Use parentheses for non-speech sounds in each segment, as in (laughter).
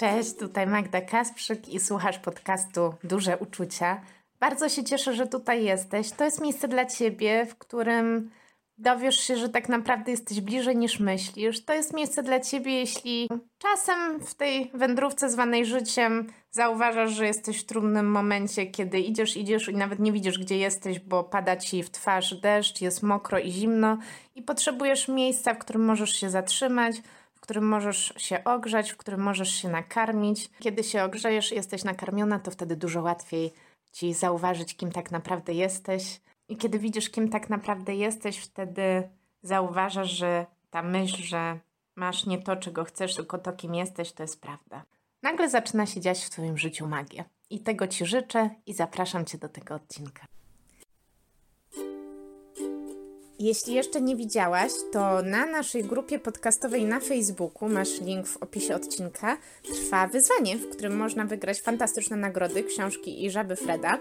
Cześć, tutaj Magda Kasprzyk i słuchasz podcastu Duże Uczucia. Bardzo się cieszę, że tutaj jesteś. To jest miejsce dla ciebie, w którym dowiesz się, że tak naprawdę jesteś bliżej niż myślisz. To jest miejsce dla ciebie, jeśli czasem w tej wędrówce zwanej życiem zauważasz, że jesteś w trudnym momencie, kiedy idziesz, idziesz i nawet nie widzisz, gdzie jesteś, bo pada ci w twarz deszcz, jest mokro i zimno i potrzebujesz miejsca, w którym możesz się zatrzymać, którym możesz się ogrzać, w którym możesz się nakarmić. Kiedy się ogrzejesz jesteś nakarmiona, to wtedy dużo łatwiej ci zauważyć, kim tak naprawdę jesteś. I kiedy widzisz, kim tak naprawdę jesteś, wtedy zauważasz, że ta myśl, że masz nie to, czego chcesz, tylko to, kim jesteś, to jest prawda. Nagle zaczyna się dziać w Twoim życiu magia. I tego Ci życzę i zapraszam Cię do tego odcinka. Jeśli jeszcze nie widziałaś, to na naszej grupie podcastowej na Facebooku, masz link w opisie odcinka, trwa wyzwanie, w którym można wygrać fantastyczne nagrody, książki i żaby Freda.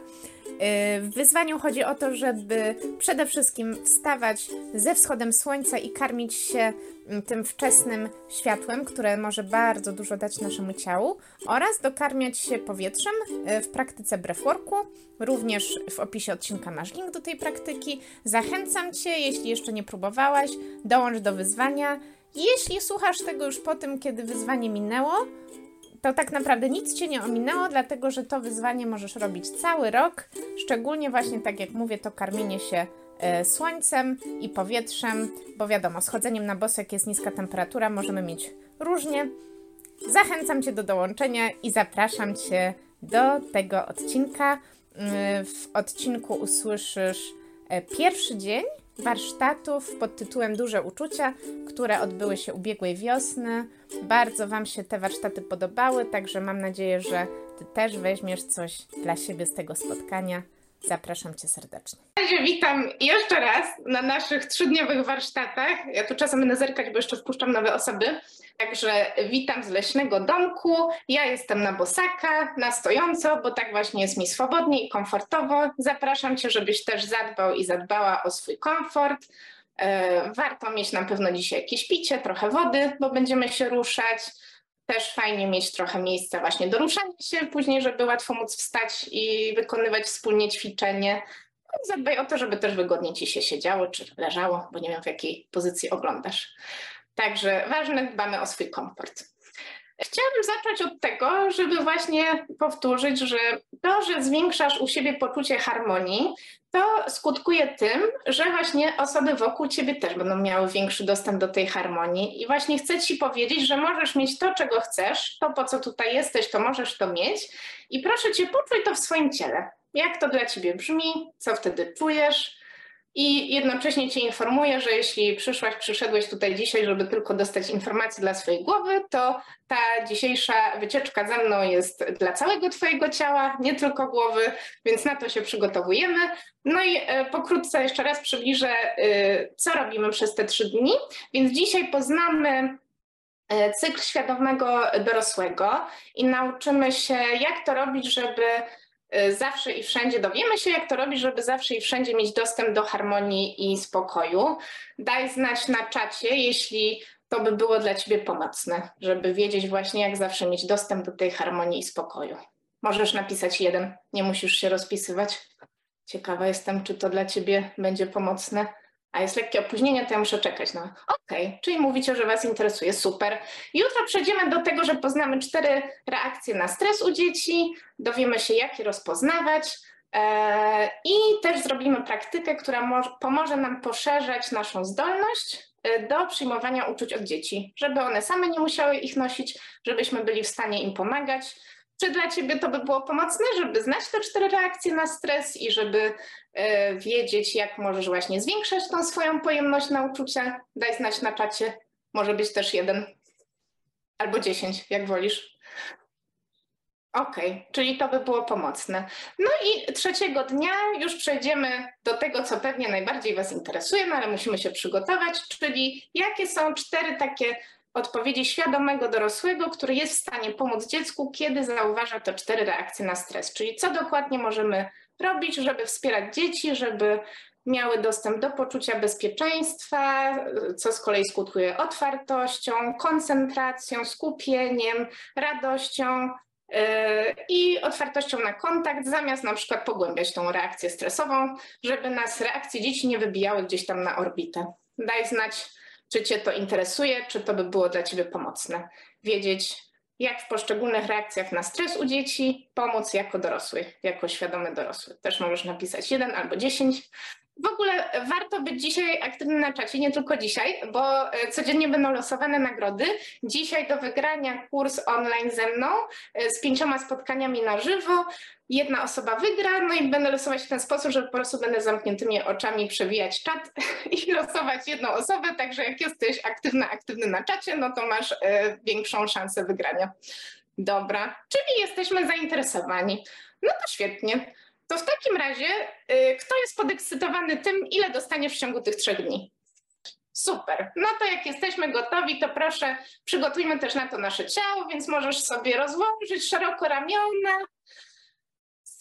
Y, w wyzwaniu chodzi o to, żeby przede wszystkim wstawać ze wschodem słońca i karmić się mm, tym wczesnym światłem, które może bardzo dużo dać naszemu ciału, oraz dokarmiać się powietrzem y, w praktyce breathworku. Również w opisie odcinka masz link do tej praktyki. Zachęcam Cię, jeśli jeszcze nie próbowałaś, dołącz do wyzwania. Jeśli słuchasz tego już po tym, kiedy wyzwanie minęło, to tak naprawdę nic Cię nie ominęło, dlatego że to wyzwanie możesz robić cały rok, szczególnie właśnie tak jak mówię, to karmienie się e, słońcem i powietrzem, bo wiadomo, schodzeniem na bosek jest niska temperatura, możemy mieć różnie. Zachęcam Cię do dołączenia i zapraszam Cię do tego odcinka. Mm, w odcinku usłyszysz e, pierwszy dzień warsztatów pod tytułem Duże Uczucia, które odbyły się ubiegłej wiosny. Bardzo Wam się te warsztaty podobały, także mam nadzieję, że Ty też weźmiesz coś dla siebie z tego spotkania. Zapraszam Cię serdecznie. Witam jeszcze raz na naszych trzydniowych warsztatach. Ja tu czasem będę zerkać, bo jeszcze wpuszczam nowe osoby. Także witam z Leśnego Domku. Ja jestem na bosaka, na stojąco, bo tak właśnie jest mi swobodnie i komfortowo. Zapraszam Cię, żebyś też zadbał i zadbała o swój komfort. E, warto mieć na pewno dzisiaj jakieś picie, trochę wody, bo będziemy się ruszać. Też fajnie mieć trochę miejsca właśnie do ruszania się później, żeby łatwo móc wstać i wykonywać wspólnie ćwiczenie. Zadbaj o to, żeby też wygodnie Ci się siedziało czy leżało, bo nie wiem w jakiej pozycji oglądasz. Także ważne, dbamy o swój komfort. Chciałabym zacząć od tego, żeby właśnie powtórzyć, że to, że zwiększasz u siebie poczucie harmonii, to skutkuje tym, że właśnie osoby wokół ciebie też będą miały większy dostęp do tej harmonii. I właśnie chcę ci powiedzieć, że możesz mieć to, czego chcesz, to po co tutaj jesteś, to możesz to mieć. I proszę cię, poczuj to w swoim ciele. Jak to dla ciebie brzmi, co wtedy czujesz, i jednocześnie Cię informuję, że jeśli przyszłaś, przyszedłeś tutaj dzisiaj, żeby tylko dostać informacje dla swojej głowy, to ta dzisiejsza wycieczka ze mną jest dla całego Twojego ciała, nie tylko głowy, więc na to się przygotowujemy. No i e, pokrótce jeszcze raz przybliżę, e, co robimy przez te trzy dni. Więc dzisiaj poznamy e, cykl świadomego dorosłego i nauczymy się, jak to robić, żeby zawsze i wszędzie dowiemy się, jak to robić, żeby zawsze i wszędzie mieć dostęp do harmonii i spokoju. Daj znać na czacie, jeśli to by było dla Ciebie pomocne, żeby wiedzieć właśnie, jak zawsze mieć dostęp do tej harmonii i spokoju. Możesz napisać jeden, nie musisz się rozpisywać. Ciekawa jestem, czy to dla Ciebie będzie pomocne a jest lekkie opóźnienie, to ja muszę czekać. No, okej, okay. czyli mówicie, że Was interesuje, super. Jutro przejdziemy do tego, że poznamy cztery reakcje na stres u dzieci, dowiemy się, jak je rozpoznawać e, i też zrobimy praktykę, która pomoże nam poszerzać naszą zdolność e, do przyjmowania uczuć od dzieci, żeby one same nie musiały ich nosić, żebyśmy byli w stanie im pomagać, czy dla Ciebie to by było pomocne, żeby znać te cztery reakcje na stres i żeby e, wiedzieć, jak możesz właśnie zwiększać tą swoją pojemność na uczucia? Daj znać na czacie. Może być też jeden albo dziesięć, jak wolisz. Okej, okay, czyli to by było pomocne. No i trzeciego dnia już przejdziemy do tego, co pewnie najbardziej Was interesuje, no ale musimy się przygotować, czyli jakie są cztery takie odpowiedzi świadomego dorosłego, który jest w stanie pomóc dziecku, kiedy zauważa te cztery reakcje na stres. Czyli co dokładnie możemy robić, żeby wspierać dzieci, żeby miały dostęp do poczucia bezpieczeństwa, co z kolei skutkuje otwartością, koncentracją, skupieniem, radością yy, i otwartością na kontakt, zamiast na przykład pogłębiać tą reakcję stresową, żeby nas reakcje dzieci nie wybijały gdzieś tam na orbitę. Daj znać, czy Cię to interesuje, czy to by było dla Ciebie pomocne. Wiedzieć, jak w poszczególnych reakcjach na stres u dzieci pomóc jako dorosły, jako świadomy dorosły. Też możesz napisać jeden albo dziesięć. W ogóle warto być dzisiaj aktywnym na czacie, nie tylko dzisiaj, bo e, codziennie będą losowane nagrody. Dzisiaj do wygrania kurs online ze mną e, z pięcioma spotkaniami na żywo. Jedna osoba wygra, no i będę losować w ten sposób, że po prostu będę zamkniętymi oczami przewijać czat (laughs) i losować jedną osobę, także jak jesteś aktywna, aktywny na czacie, no to masz e, większą szansę wygrania. Dobra, czyli jesteśmy zainteresowani. No to świetnie. To w takim razie, y, kto jest podekscytowany tym, ile dostaniesz w ciągu tych trzech dni? Super. No to jak jesteśmy gotowi, to proszę przygotujmy też na to nasze ciało, więc możesz sobie rozłożyć szeroko ramiona,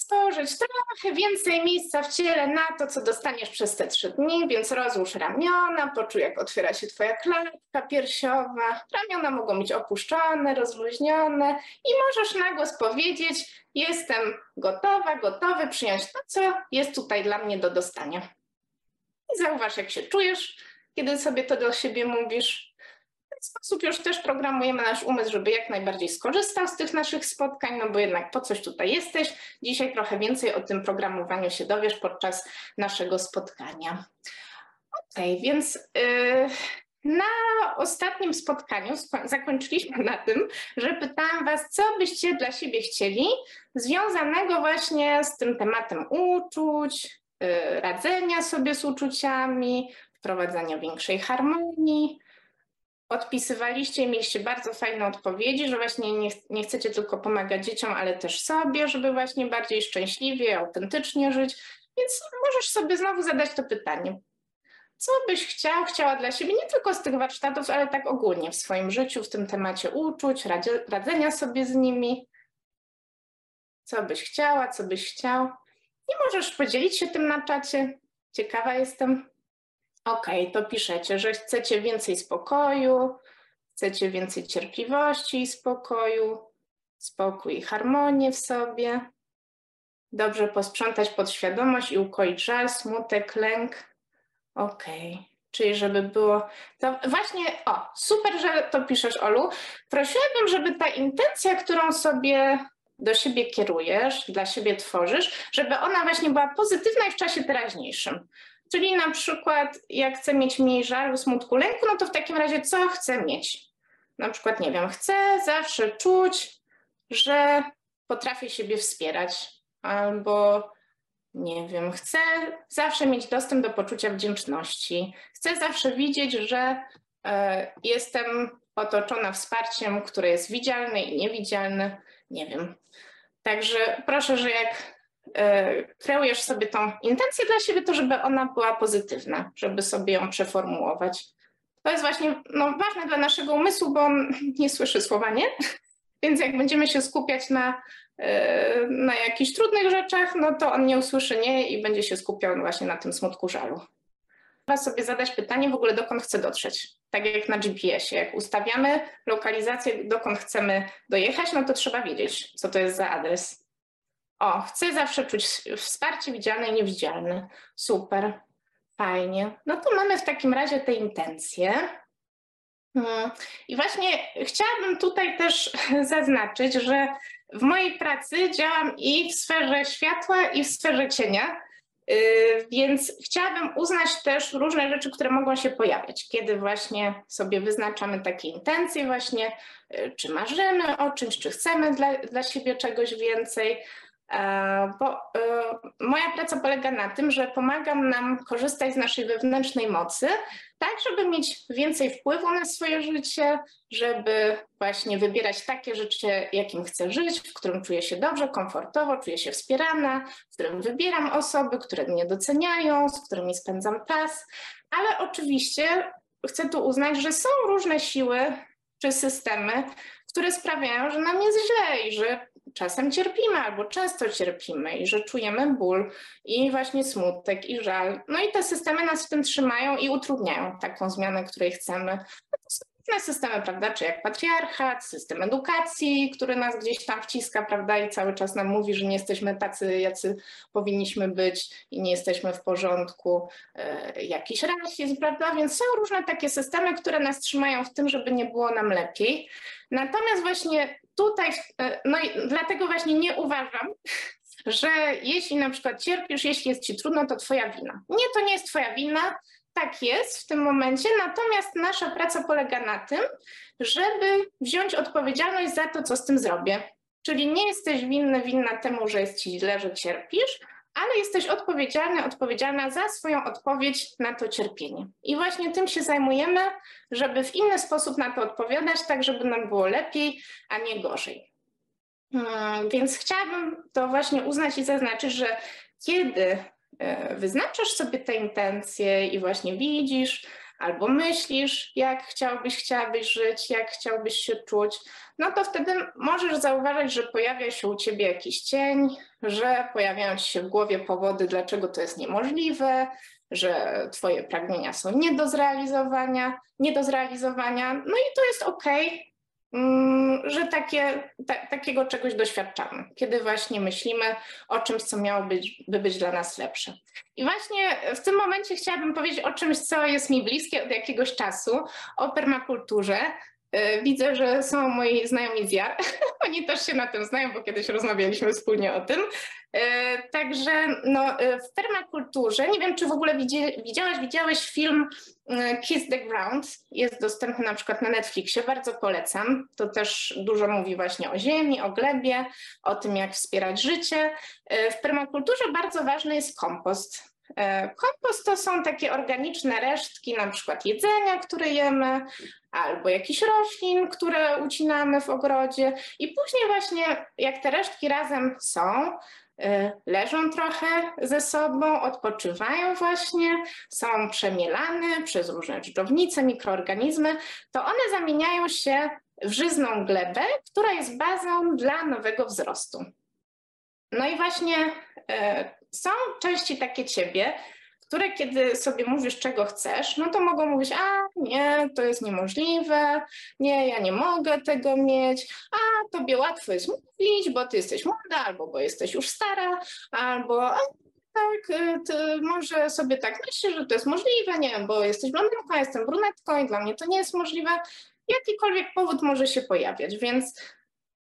stworzyć trochę więcej miejsca w ciele na to, co dostaniesz przez te trzy dni, więc rozłóż ramiona, poczuj jak otwiera się twoja klatka piersiowa. Ramiona mogą być opuszczone, rozluźnione i możesz na głos powiedzieć jestem gotowa, gotowy przyjąć to, co jest tutaj dla mnie do dostania. I zauważ, jak się czujesz, kiedy sobie to do siebie mówisz ten sposób już też programujemy nasz umysł, żeby jak najbardziej skorzystał z tych naszych spotkań, no bo jednak po coś tutaj jesteś. Dzisiaj trochę więcej o tym programowaniu się dowiesz podczas naszego spotkania. Ok, więc yy, na ostatnim spotkaniu zakończyliśmy na tym, że pytałam Was, co byście dla siebie chcieli, związanego właśnie z tym tematem uczuć, yy, radzenia sobie z uczuciami, wprowadzania większej harmonii odpisywaliście i mieliście bardzo fajne odpowiedzi, że właśnie nie, nie chcecie tylko pomagać dzieciom, ale też sobie, żeby właśnie bardziej szczęśliwie, autentycznie żyć. Więc możesz sobie znowu zadać to pytanie. Co byś chciał, chciała dla siebie, nie tylko z tych warsztatów, ale tak ogólnie w swoim życiu, w tym temacie uczuć, radzenia sobie z nimi? Co byś chciała, co byś chciał? I możesz podzielić się tym na czacie. Ciekawa jestem. OK, to piszecie, że chcecie więcej spokoju, chcecie więcej cierpliwości i spokoju, spokój i harmonię w sobie. Dobrze posprzątać podświadomość i ukoić żal, smutek, lęk. OK. Czyli żeby było. To właśnie, o, super, że to piszesz, Olu. Prosiłabym, żeby ta intencja, którą sobie do siebie kierujesz, dla siebie tworzysz, żeby ona właśnie była pozytywna i w czasie teraźniejszym. Czyli na przykład, jak chcę mieć mniej żalu, smutku, lęku, no to w takim razie co chcę mieć? Na przykład, nie wiem, chcę zawsze czuć, że potrafię siebie wspierać, albo nie wiem, chcę zawsze mieć dostęp do poczucia wdzięczności, chcę zawsze widzieć, że y, jestem otoczona wsparciem, które jest widzialne i niewidzialne. Nie wiem. Także proszę, że jak E, kreujesz sobie tą intencję dla siebie, to żeby ona była pozytywna, żeby sobie ją przeformułować. To jest właśnie no, ważne dla naszego umysłu, bo on (laughs) nie słyszy słowa nie, (laughs) więc jak będziemy się skupiać na, e, na jakichś trudnych rzeczach, no to on nie usłyszy nie i będzie się skupiał właśnie na tym smutku żalu. Trzeba sobie zadać pytanie w ogóle, dokąd chcę dotrzeć. Tak jak na GPS-ie, jak ustawiamy lokalizację, dokąd chcemy dojechać, no to trzeba wiedzieć, co to jest za adres. O, chcę zawsze czuć wsparcie widzialne i niewidzialne. Super, fajnie. No to mamy w takim razie te intencje. Hmm. I właśnie chciałabym tutaj też (laughs) zaznaczyć, że w mojej pracy działam i w sferze światła, i w sferze cienia, y, więc chciałabym uznać też różne rzeczy, które mogą się pojawiać, kiedy właśnie sobie wyznaczamy takie intencje, właśnie y, czy marzymy o czymś, czy chcemy dla, dla siebie czegoś więcej, bo e, moja praca polega na tym, że pomagam nam korzystać z naszej wewnętrznej mocy, tak żeby mieć więcej wpływu na swoje życie, żeby właśnie wybierać takie życie, jakim chcę żyć, w którym czuję się dobrze, komfortowo, czuję się wspierana, w którym wybieram osoby, które mnie doceniają, z którymi spędzam czas, ale oczywiście chcę tu uznać, że są różne siły czy systemy, które sprawiają, że nam jest źle i że czasem cierpimy albo często cierpimy i że czujemy ból i właśnie smutek i żal. No i te systemy nas w tym trzymają i utrudniają taką zmianę, której chcemy. No są różne systemy, prawda, czy jak patriarchat, system edukacji, który nas gdzieś tam wciska, prawda, i cały czas nam mówi, że nie jesteśmy tacy, jacy powinniśmy być i nie jesteśmy w porządku, e, jakiś rasizm, prawda, więc są różne takie systemy, które nas trzymają w tym, żeby nie było nam lepiej. Natomiast właśnie tutaj, e, no i dlatego właśnie nie uważam, (laughs) że jeśli na przykład cierpisz, jeśli jest ci trudno, to twoja wina. Nie, to nie jest twoja wina, tak jest w tym momencie, natomiast nasza praca polega na tym, żeby wziąć odpowiedzialność za to, co z tym zrobię. Czyli nie jesteś winny, winna temu, że jest ci źle, że cierpisz, ale jesteś odpowiedzialny, odpowiedzialna za swoją odpowiedź na to cierpienie. I właśnie tym się zajmujemy, żeby w inny sposób na to odpowiadać, tak żeby nam było lepiej, a nie gorzej. Hmm, więc chciałabym to właśnie uznać i zaznaczyć, że kiedy e, wyznaczasz sobie te intencje i właśnie widzisz, albo myślisz, jak chciałbyś, chciałabyś żyć, jak chciałbyś się czuć, no to wtedy możesz zauważyć, że pojawia się u ciebie jakiś cień, że pojawiają ci się w głowie powody, dlaczego to jest niemożliwe, że twoje pragnienia są nie do zrealizowania, nie do zrealizowania. No i to jest ok, mm, że takie, ta, takiego czegoś doświadczamy, kiedy właśnie myślimy o czymś, co miałoby być, by być dla nas lepsze. I właśnie w tym momencie chciałabym powiedzieć o czymś, co jest mi bliskie od jakiegoś czasu, o permakulturze, widzę, że są moi znajomi z JAR. (laughs) Oni też się na tym znają, bo kiedyś rozmawialiśmy wspólnie o tym. E, także no, e, w permakulturze, nie wiem, czy w ogóle widziałeś film Kiss the Ground. Jest dostępny na przykład na Netflixie, bardzo polecam. To też dużo mówi właśnie o ziemi, o glebie, o tym, jak wspierać życie. W permakulturze bardzo ważny jest kompost. Kompost to są takie organiczne resztki, na przykład jedzenia, które jemy, albo jakichś roślin, które ucinamy w ogrodzie. I później właśnie jak te resztki razem są, y, leżą trochę ze sobą, odpoczywają właśnie, są przemielane przez różne dżdżownice, mikroorganizmy, to one zamieniają się w żyzną glebę, która jest bazą dla nowego wzrostu. No i właśnie y, są części takie ciebie, które kiedy sobie mówisz, czego chcesz, no to mogą mówić, a nie, to jest niemożliwe, nie, ja nie mogę tego mieć, a tobie łatwo jest mówić, bo ty jesteś młoda, albo bo jesteś już stara, albo a, tak, y, może sobie tak myślisz, że to jest możliwe, nie wiem, bo jesteś blondynką, jestem brunetką i dla mnie to nie jest możliwe. Jakikolwiek powód może się pojawiać, więc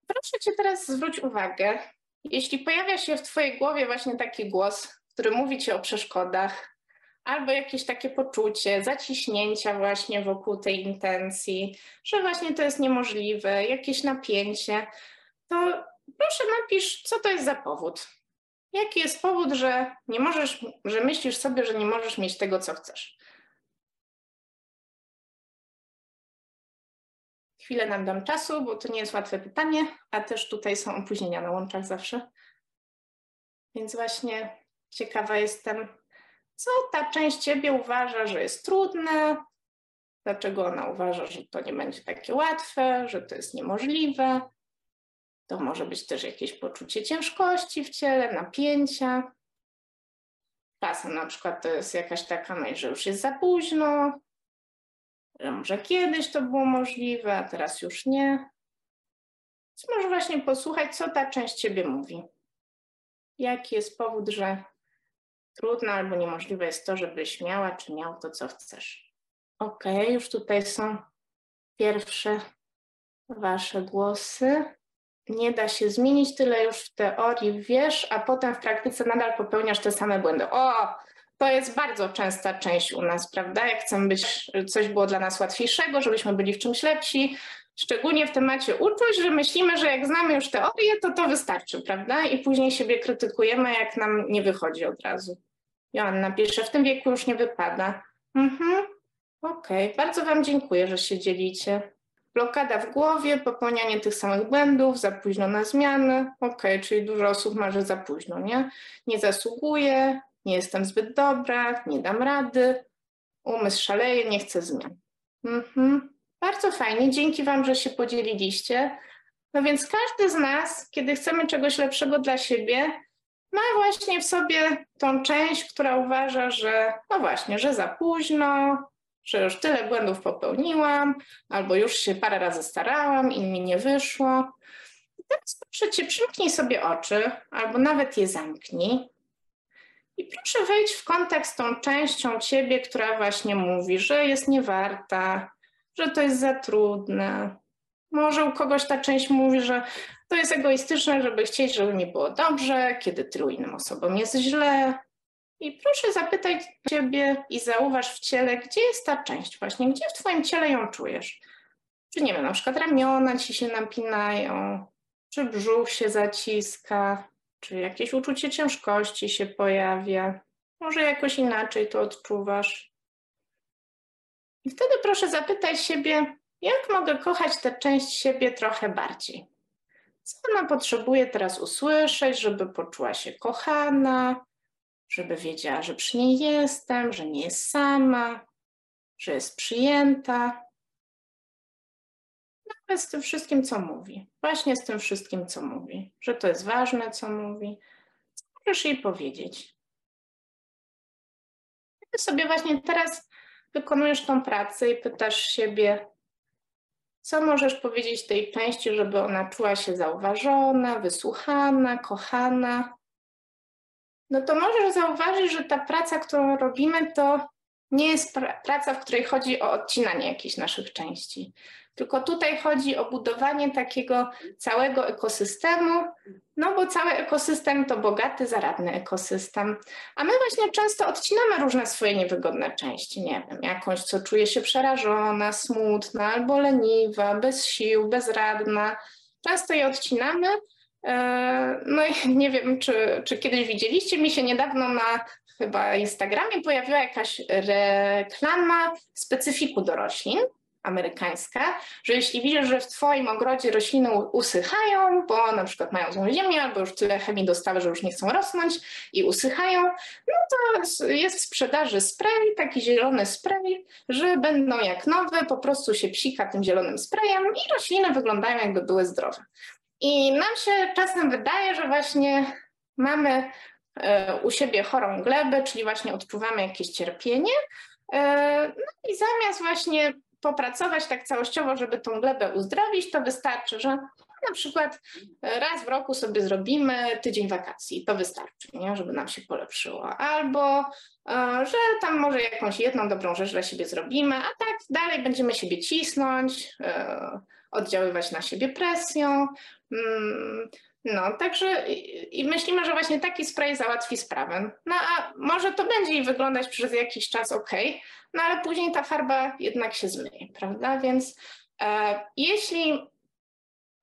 proszę cię teraz zwróć uwagę, jeśli pojawia się w twojej głowie właśnie taki głos, który mówi ci o przeszkodach, albo jakieś takie poczucie zaciśnięcia właśnie wokół tej intencji, że właśnie to jest niemożliwe, jakieś napięcie, to proszę napisz, co to jest za powód. Jaki jest powód, że nie możesz, że myślisz sobie, że nie możesz mieć tego, co chcesz? Chwilę nam dam czasu, bo to nie jest łatwe pytanie, a też tutaj są opóźnienia na łączach zawsze. Więc właśnie Ciekawa jestem, co ta część ciebie uważa, że jest trudne, dlaczego ona uważa, że to nie będzie takie łatwe, że to jest niemożliwe. To może być też jakieś poczucie ciężkości w ciele, napięcia. Czasem na przykład to jest jakaś taka myśl, że już jest za późno, że kiedyś to było możliwe, a teraz już nie. Więc może właśnie posłuchać, co ta część ciebie mówi. Jaki jest powód, że trudne albo niemożliwe jest to, żebyś miała czy miał to, co chcesz. Ok, już tutaj są pierwsze Wasze głosy. Nie da się zmienić tyle już w teorii, wiesz, a potem w praktyce nadal popełniasz te same błędy. O, to jest bardzo częsta część u nas, prawda? Jak chcemy być, coś było dla nas łatwiejszego, żebyśmy byli w czymś lepsi, szczególnie w temacie uczuć, że myślimy, że jak znamy już teorię, to to wystarczy, prawda? I później siebie krytykujemy, jak nam nie wychodzi od razu. Joanna pisze, w tym wieku już nie wypada. Mhm, okej, okay. bardzo Wam dziękuję, że się dzielicie. Blokada w głowie, popełnianie tych samych błędów, za późno na zmiany. Okej, okay, czyli dużo osób ma, że za późno, nie? Nie zasługuję, nie jestem zbyt dobra, nie dam rady, umysł szaleje, nie chcę zmian. Mhm. Bardzo fajnie, dzięki Wam, że się podzieliliście. No więc każdy z nas, kiedy chcemy czegoś lepszego dla siebie, ma właśnie w sobie tą część, która uważa, że no właśnie, że za późno, że już tyle błędów popełniłam, albo już się parę razy starałam i mi nie wyszło. I teraz proszę Cię, przymknij sobie oczy, albo nawet je zamknij. I proszę wejść w kontakt z tą częścią Ciebie, która właśnie mówi, że jest niewarta, że to jest za trudne. Może u kogoś ta część mówi, że to jest egoistyczne, żeby chcieć, żeby mi było dobrze, kiedy tylu innym osobom jest źle. I proszę zapytać Ciebie i zauważ w ciele, gdzie jest ta część właśnie, gdzie w Twoim ciele ją czujesz. Czy nie wiem, na przykład ramiona Ci się napinają, czy brzuch się zaciska, czy jakieś uczucie ciężkości się pojawia. Może jakoś inaczej to odczuwasz. I wtedy proszę zapytać siebie, jak mogę kochać tę część siebie trochę bardziej? Co ona potrzebuje teraz usłyszeć, żeby poczuła się kochana, żeby wiedziała, że przy niej jestem, że nie jest sama, że jest przyjęta. Z tym wszystkim, co mówi. Właśnie z tym wszystkim, co mówi. Że to jest ważne, co mówi. Możesz jej powiedzieć? Ty sobie właśnie teraz wykonujesz tą pracę i pytasz siebie, co możesz powiedzieć tej części, żeby ona czuła się zauważona, wysłuchana, kochana? No to możesz zauważyć, że ta praca, którą robimy, to nie jest praca, w której chodzi o odcinanie jakichś naszych części. Tylko tutaj chodzi o budowanie takiego całego ekosystemu, no bo cały ekosystem to bogaty, zaradny ekosystem. A my właśnie często odcinamy różne swoje niewygodne części. Nie wiem, jakąś, co czuje się przerażona, smutna albo leniwa, bez sił, bezradna. Często je odcinamy. E, no i (laughs) nie wiem, czy, czy kiedyś widzieliście, mi się niedawno na chyba Instagramie pojawiła jakaś reklama specyfiku do roślin amerykańska, że jeśli widzisz, że w Twoim ogrodzie rośliny usychają, bo na przykład mają złą ziemię, albo już tyle chemii dostały, że już nie chcą rosnąć i usychają, no to jest w sprzedaży spray, taki zielony spray, że będą jak nowe, po prostu się psika tym zielonym sprayem i rośliny wyglądają jakby były zdrowe. I nam się czasem wydaje, że właśnie mamy u siebie chorą glebę, czyli właśnie odczuwamy jakieś cierpienie, e, no i zamiast właśnie popracować tak całościowo, żeby tą glebę uzdrowić, to wystarczy, że na przykład raz w roku sobie zrobimy tydzień wakacji, to wystarczy, nie? żeby nam się polepszyło. Albo e, że tam może jakąś jedną dobrą rzecz dla siebie zrobimy, a tak dalej będziemy siebie cisnąć, e, oddziaływać na siebie presją. No, także i myślimy, że właśnie taki spray załatwi sprawę. No a może to będzie wyglądać przez jakiś czas ok, no ale później ta farba jednak się zmyje, prawda? Więc e, jeśli,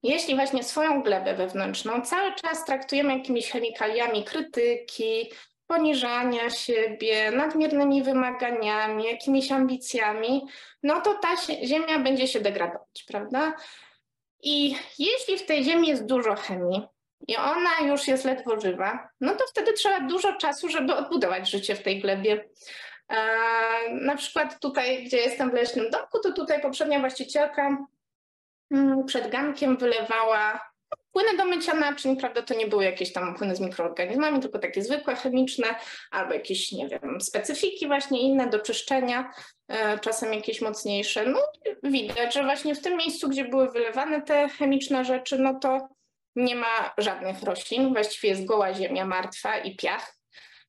jeśli właśnie swoją glebę wewnętrzną cały czas traktujemy jakimiś chemikaliami krytyki, poniżania siebie, nadmiernymi wymaganiami, jakimiś ambicjami, no to ta ziemia będzie się degradować, prawda? I jeśli w tej ziemi jest dużo chemii i ona już jest ledwo żywa, no to wtedy trzeba dużo czasu, żeby odbudować życie w tej glebie. Na przykład tutaj, gdzie jestem w leśnym domku, to tutaj poprzednia właścicielka mm, przed gankiem wylewała płyny do mycia naczyń, prawda, to nie były jakieś tam płyny z mikroorganizmami, tylko takie zwykłe, chemiczne, albo jakieś, nie wiem, specyfiki właśnie inne do czyszczenia, e, czasem jakieś mocniejsze. No widać, że właśnie w tym miejscu, gdzie były wylewane te chemiczne rzeczy, no to nie ma żadnych roślin, właściwie jest goła ziemia martwa i piach.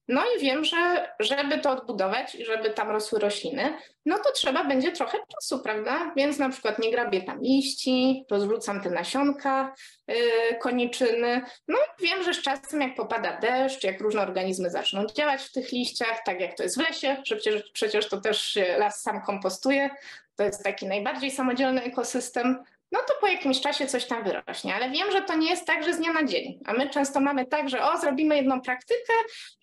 No i wiem, że żeby to odbudować i żeby tam rosły rośliny, no to trzeba będzie trochę czasu, prawda? Więc na przykład nie grabię tam liści, rozrzucam te nasionka, yy, koniczyny. No i wiem, że z czasem jak popada deszcz, jak różne organizmy zaczną działać w tych liściach, tak jak to jest w lesie, że przecież, przecież to też las sam kompostuje, to jest taki najbardziej samodzielny ekosystem, no to po jakimś czasie coś tam wyrośnie. Ale wiem, że to nie jest tak, że z dnia na dzień. A my często mamy tak, że o, zrobimy jedną praktykę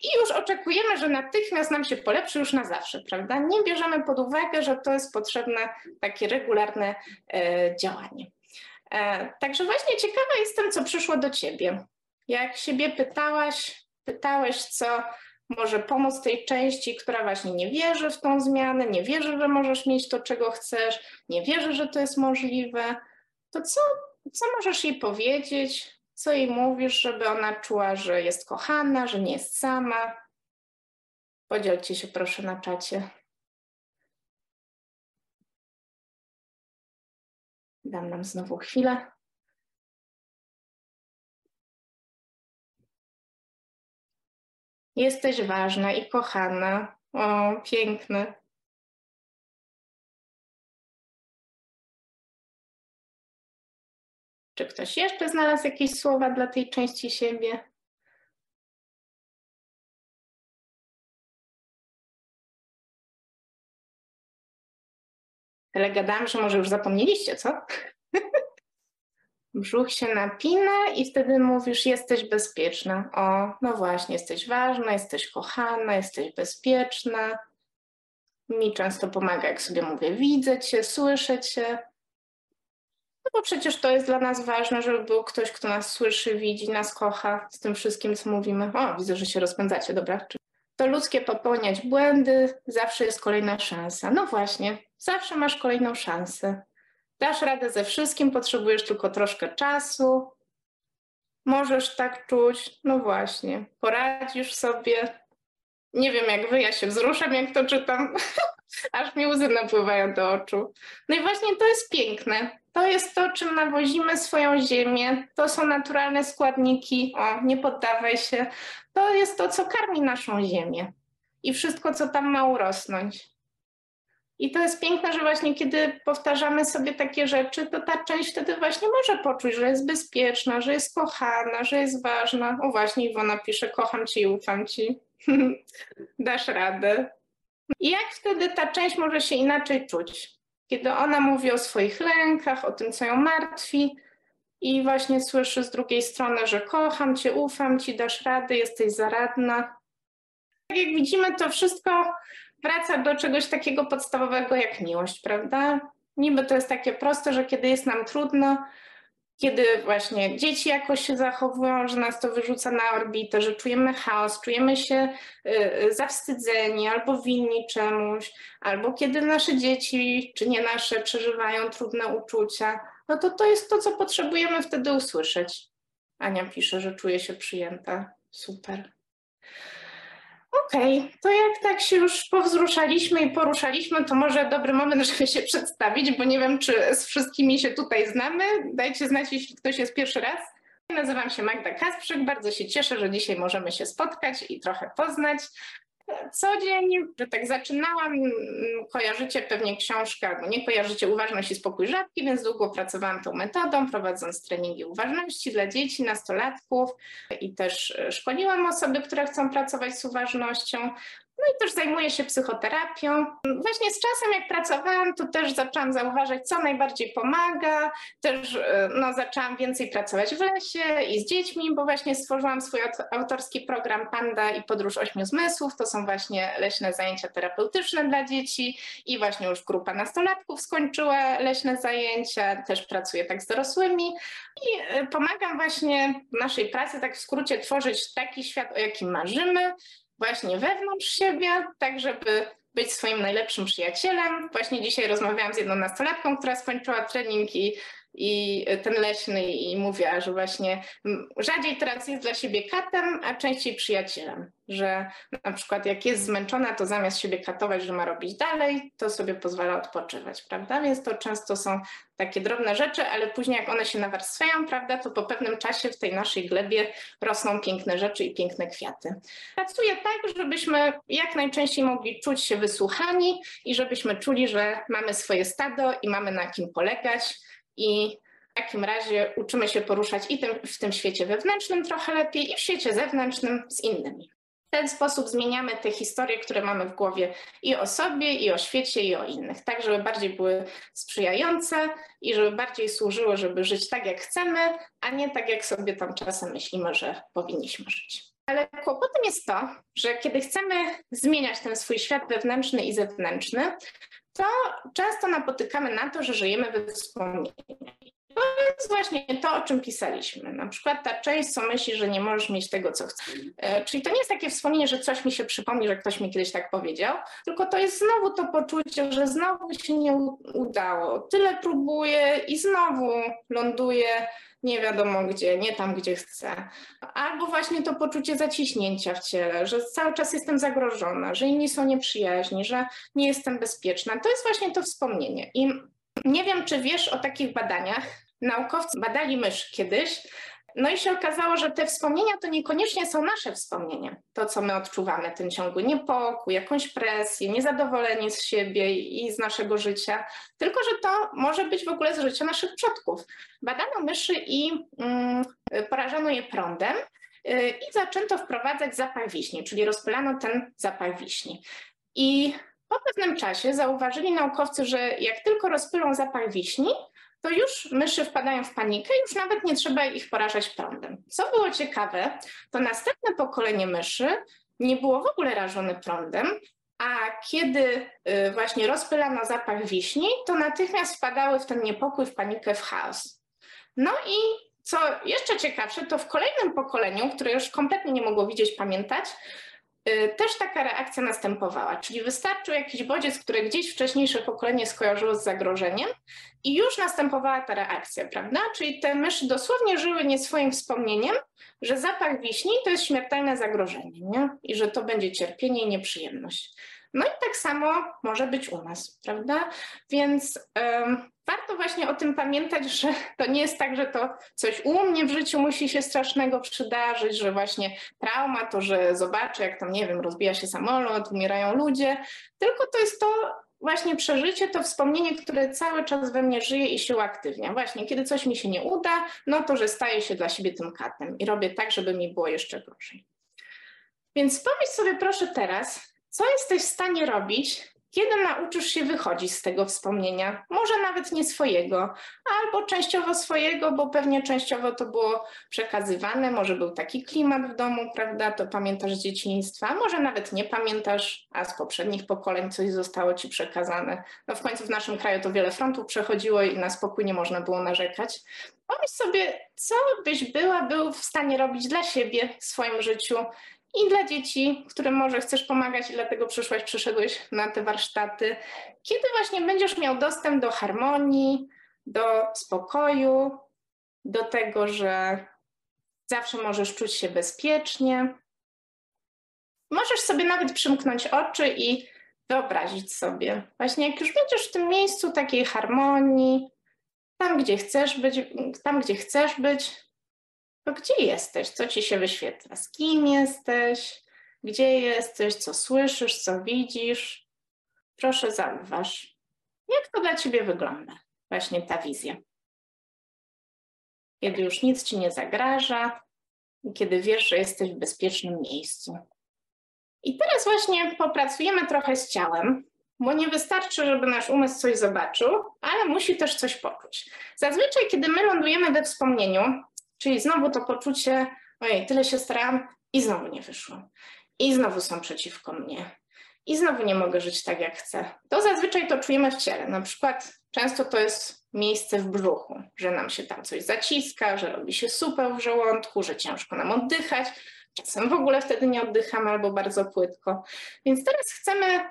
i już oczekujemy, że natychmiast nam się polepszy już na zawsze, prawda? Nie bierzemy pod uwagę, że to jest potrzebne takie regularne e, działanie. E, także właśnie ciekawa jestem, co przyszło do ciebie. Jak siebie pytałaś, pytałeś, co, może pomóc tej części, która właśnie nie wierzy w tą zmianę, nie wierzy, że możesz mieć to, czego chcesz, nie wierzy, że to jest możliwe, to co, co możesz jej powiedzieć, co jej mówisz, żeby ona czuła, że jest kochana, że nie jest sama? Podzielcie się proszę na czacie. Dam nam znowu chwilę. Jesteś ważna i kochana. O, piękne. Czy ktoś jeszcze znalazł jakieś słowa dla tej części siebie? Tyle gadałam, że może już zapomnieliście, co? (laughs) Brzuch się napina i wtedy mówisz, jesteś bezpieczna. O, no właśnie, jesteś ważna, jesteś kochana, jesteś bezpieczna. Mi często pomaga, jak sobie mówię, widzę cię, słyszę cię. No bo przecież to jest dla nas ważne, żeby był ktoś, kto nas słyszy, widzi, nas kocha z tym wszystkim, co mówimy. O, widzę, że się rozpędzacie, dobra. To ludzkie popełniać błędy, zawsze jest kolejna szansa. No właśnie, zawsze masz kolejną szansę. Dasz radę ze wszystkim, potrzebujesz tylko troszkę czasu. Możesz tak czuć, no właśnie, poradzisz sobie. Nie wiem jak wy, ja się wzruszam, jak to czytam, (laughs) aż mi łzy napływają do oczu. No i właśnie to jest piękne. To jest to, czym nawozimy swoją ziemię. To są naturalne składniki. O, nie poddawaj się. To jest to, co karmi naszą ziemię. I wszystko, co tam ma urosnąć. I to jest piękne, że właśnie kiedy powtarzamy sobie takie rzeczy, to ta część wtedy właśnie może poczuć, że jest bezpieczna, że jest kochana, że jest ważna. O właśnie, Iwona pisze, kocham cię i ufam ci. (laughs) Dasz radę. I jak wtedy ta część może się inaczej czuć? Kiedy ona mówi o swoich lękach, o tym, co ją martwi, i właśnie słyszy z drugiej strony, że kocham cię, ufam ci, dasz radę, jesteś zaradna. Tak jak widzimy, to wszystko wraca do czegoś takiego podstawowego jak miłość, prawda? Niby to jest takie proste, że kiedy jest nam trudno, kiedy właśnie dzieci jakoś się zachowują, że nas to wyrzuca na orbitę, że czujemy chaos, czujemy się y, y, zawstydzeni albo winni czemuś, albo kiedy nasze dzieci, czy nie nasze, przeżywają trudne uczucia, no to to jest to, co potrzebujemy wtedy usłyszeć. Ania pisze, że czuje się przyjęta. Super. Okej, okay, to jak tak się już powzruszaliśmy i poruszaliśmy, to może dobry moment, (laughs) żeby się przedstawić, bo nie wiem, czy z wszystkimi się tutaj znamy. Dajcie znać, jeśli ktoś jest pierwszy raz. Nazywam się Magda Kasprzyk, bardzo się cieszę, że dzisiaj możemy się spotkać i trochę poznać co dzień, że tak zaczynałam, mm, kojarzycie pewnie książkę, albo nie kojarzycie Uważność i Spokój Rzadki, więc długo pracowałam tą metodą, prowadząc treningi uważności dla dzieci, nastolatków i też e, szkoliłam osoby, które chcą pracować z uważnością. No i też zajmuję się psychoterapią. Właśnie z czasem, jak pracowałam, to też zaczęłam zauważać, co najbardziej pomaga. Też e, no, zaczęłam więcej pracować w lesie i z dziećmi, bo właśnie stworzyłam swój autorski program Panda i Podróż Ośmiu Zmysłów. To są właśnie leśne zajęcia terapeutyczne dla dzieci i właśnie już grupa nastolatków skończyła leśne zajęcia. Też pracuję tak z dorosłymi i e, pomagam właśnie w naszej pracy, tak w skrócie, tworzyć taki świat, o jakim marzymy, właśnie wewnątrz siebie, tak żeby być swoim najlepszym przyjacielem. Właśnie dzisiaj rozmawiałam z jedną nastolatką, która skończyła trening i i ten leśny i mówiła, że właśnie rzadziej teraz jest dla siebie katem, a częściej przyjacielem, że na przykład jak jest zmęczona, to zamiast siebie katować, że ma robić dalej, to sobie pozwala odpoczywać, prawda? Więc to często są takie drobne rzeczy, ale później jak one się nawarstwiają, prawda, to po pewnym czasie w tej naszej glebie rosną piękne rzeczy i piękne kwiaty. Pracuję tak, żebyśmy jak najczęściej mogli czuć się wysłuchani i żebyśmy czuli, że mamy swoje stado i mamy na kim polegać, i w takim razie uczymy się poruszać i tym, w tym świecie wewnętrznym trochę lepiej, i w świecie zewnętrznym z innymi. W ten sposób zmieniamy te historie, które mamy w głowie i o sobie, i o świecie, i o innych, tak żeby bardziej były sprzyjające i żeby bardziej służyły, żeby żyć tak, jak chcemy, a nie tak, jak sobie tam czasem myślimy, że powinniśmy żyć. Ale kłopotem jest to, że kiedy chcemy zmieniać ten swój świat wewnętrzny i zewnętrzny, to często napotykamy na to, że żyjemy we wspomnieniach. To jest właśnie to, o czym pisaliśmy. Na przykład ta część, co myśli, że nie możesz mieć tego, co chcesz. E, czyli to nie jest takie wspomnienie, że coś mi się przypomni, że ktoś mi kiedyś tak powiedział, tylko to jest znowu to poczucie, że znowu się nie udało. Tyle próbuję i znowu ląduję nie wiadomo gdzie, nie tam, gdzie chcę. Albo właśnie to poczucie zaciśnięcia w ciele, że cały czas jestem zagrożona, że inni są nieprzyjaźni, że nie jestem bezpieczna. To jest właśnie to wspomnienie. I nie wiem, czy wiesz o takich badaniach. Naukowcy badali mysz kiedyś, no i się okazało, że te wspomnienia to niekoniecznie są nasze wspomnienia. To, co my odczuwamy, ten ciągły niepokój, jakąś presję, niezadowolenie z siebie i z naszego życia, tylko że to może być w ogóle z życia naszych przodków. Badano myszy i mm, porażono je prądem yy, i zaczęto wprowadzać zapach wiśni, czyli rozpylano ten zapach wiśni. I po pewnym czasie zauważyli naukowcy, że jak tylko rozpylą zapach wiśni, to już myszy wpadają w panikę, już nawet nie trzeba ich porażać prądem. Co było ciekawe, to następne pokolenie myszy nie było w ogóle rażone prądem, a kiedy y, właśnie rozpylano zapach wiśni, to natychmiast wpadały w ten niepokój, w panikę, w chaos. No i co jeszcze ciekawsze, to w kolejnym pokoleniu, które już kompletnie nie mogło widzieć, pamiętać, też taka reakcja następowała, czyli wystarczył jakiś bodziec, który gdzieś wcześniejsze pokolenie skojarzyło z zagrożeniem i już następowała ta reakcja, prawda? Czyli te myszy dosłownie żyły nie swoim wspomnieniem, że zapach wiśni to jest śmiertelne zagrożenie nie? i że to będzie cierpienie i nieprzyjemność. No i tak samo może być u nas, prawda? Więc warto właśnie o tym pamiętać, że to nie jest tak, że to coś u mnie w życiu musi się strasznego przydarzyć, że właśnie trauma to, że zobaczę, jak tam, nie wiem, rozbija się samolot, umierają ludzie, tylko to jest to właśnie przeżycie, to wspomnienie, które cały czas we mnie żyje i się uaktywnia. Właśnie, kiedy coś mi się nie uda, no to, że staję się dla siebie tym katem i robię tak, żeby mi było jeszcze gorzej. Więc pomyśl sobie proszę teraz, co jesteś w stanie robić, kiedy nauczysz się wychodzić z tego wspomnienia? Może nawet nie swojego, albo częściowo swojego, bo pewnie częściowo to było przekazywane, może był taki klimat w domu, prawda? To pamiętasz z dzieciństwa, może nawet nie pamiętasz, a z poprzednich pokoleń coś zostało ci przekazane. No w końcu w naszym kraju to wiele frontów przechodziło i na spokój nie można było narzekać. Pomyśl sobie, co byś była, był w stanie robić dla siebie w swoim życiu, i dla dzieci, którym może chcesz pomagać i dlatego przyszłaś, przyszedłeś na te warsztaty. Kiedy właśnie będziesz miał dostęp do harmonii, do spokoju, do tego, że zawsze możesz czuć się bezpiecznie. Możesz sobie nawet przymknąć oczy i wyobrazić sobie, właśnie jak już będziesz w tym miejscu takiej harmonii, tam gdzie chcesz być, tam gdzie chcesz być, to gdzie jesteś? Co ci się wyświetla? Z kim jesteś? Gdzie jesteś? Co słyszysz? Co widzisz? Proszę zauważ, jak to dla ciebie wygląda, właśnie ta wizja. Kiedy już nic ci nie zagraża kiedy wiesz, że jesteś w bezpiecznym miejscu. I teraz właśnie popracujemy trochę z ciałem, bo nie wystarczy, żeby nasz umysł coś zobaczył, ale musi też coś poczuć. Zazwyczaj, kiedy my lądujemy we wspomnieniu, Czyli znowu to poczucie, ojej, tyle się starałam i znowu nie wyszło. I znowu są przeciwko mnie. I znowu nie mogę żyć tak, jak chcę. To zazwyczaj to czujemy w ciele. Na przykład często to jest miejsce w brzuchu, że nam się tam coś zaciska, że robi się supeł w żołądku, że ciężko nam oddychać. Czasem w ogóle wtedy nie oddychamy albo bardzo płytko. Więc teraz chcemy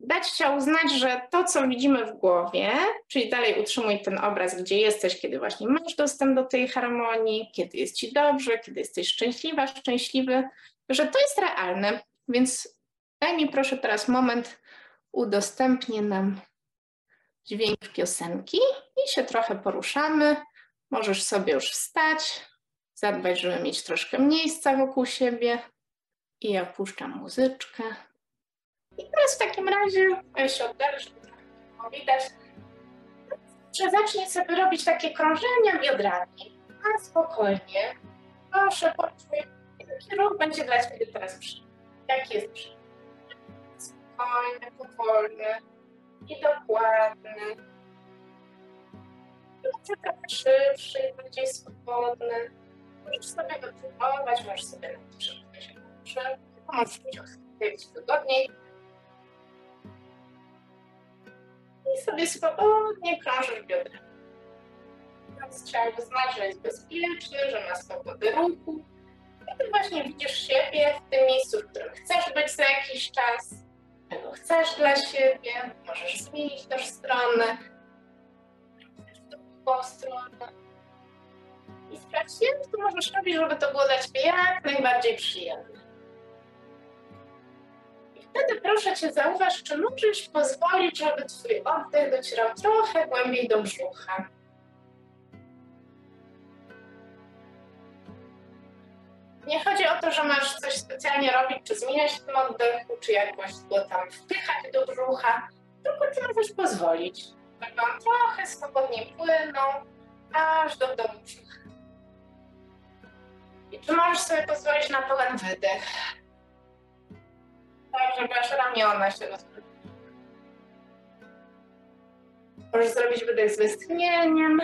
dać ciału znać, że to, co widzimy w głowie, czyli dalej utrzymuj ten obraz, gdzie jesteś, kiedy właśnie masz dostęp do tej harmonii, kiedy jest ci dobrze, kiedy jesteś szczęśliwa, szczęśliwy, że to jest realne. Więc daj mi proszę teraz moment, udostępnię nam dźwięk piosenki i się trochę poruszamy. Możesz sobie już wstać, zadbać, żeby mieć troszkę miejsca wokół siebie. I ja puszczam muzyczkę. I teraz w takim razie, ja się oddalę, żeby widać, że zacznie sobie robić takie krążenia biodrami, a spokojnie. Proszę, poczuj, jaki ruch będzie dla Ciebie teraz przyjemny. Jaki jest przyjemny? Spokojny, powolny i dokładny. Ręce trochę szybszy i bardziej swobodny. Możesz sobie go trenować, możesz sobie nawet przymknąć oczy, możesz być wygodniej. I sobie swobodnie krążysz biodrem. Więc trzeba wyznać, że jest bezpieczny, że ma swobodę ruchu. I ty właśnie widzisz siebie w tym miejscu, w którym chcesz być za jakiś czas, czego chcesz dla siebie, możesz zmienić też stronę, w drugą stronę. I sprawdź, jak to możesz robić, żeby to było dla ciebie jak najbardziej przyjemne. Wtedy proszę cię zauważ, czy możesz pozwolić, żeby twój oddech docierał trochę głębiej do brzucha. Nie chodzi o to, że masz coś specjalnie robić, czy zmieniać w tym oddechu, czy jakoś go tam wpychać do brzucha, tylko ty możesz pozwolić, żeby on trochę swobodnie płynął, aż do domu brzucha. I czy możesz sobie pozwolić na pełen wydech? Tak, żeby ramiona się rozpływały. Możesz zrobić wydech z westchnieniem.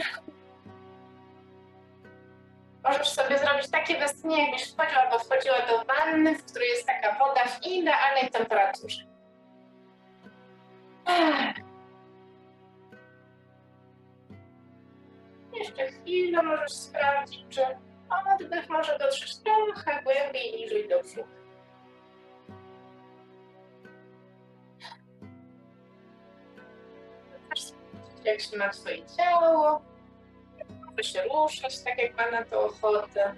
Możesz sobie zrobić takie westchnienie, jakbyś wchodził albo wchodziła do wanny, w której jest taka woda w idealnej temperaturze. Jeszcze chwilę możesz sprawdzić, czy oddech może dotrzeć trochę głębiej niżej do brzucha. Jak się ma twoje ciało, może się ruszać tak, jak ma na to ochotę.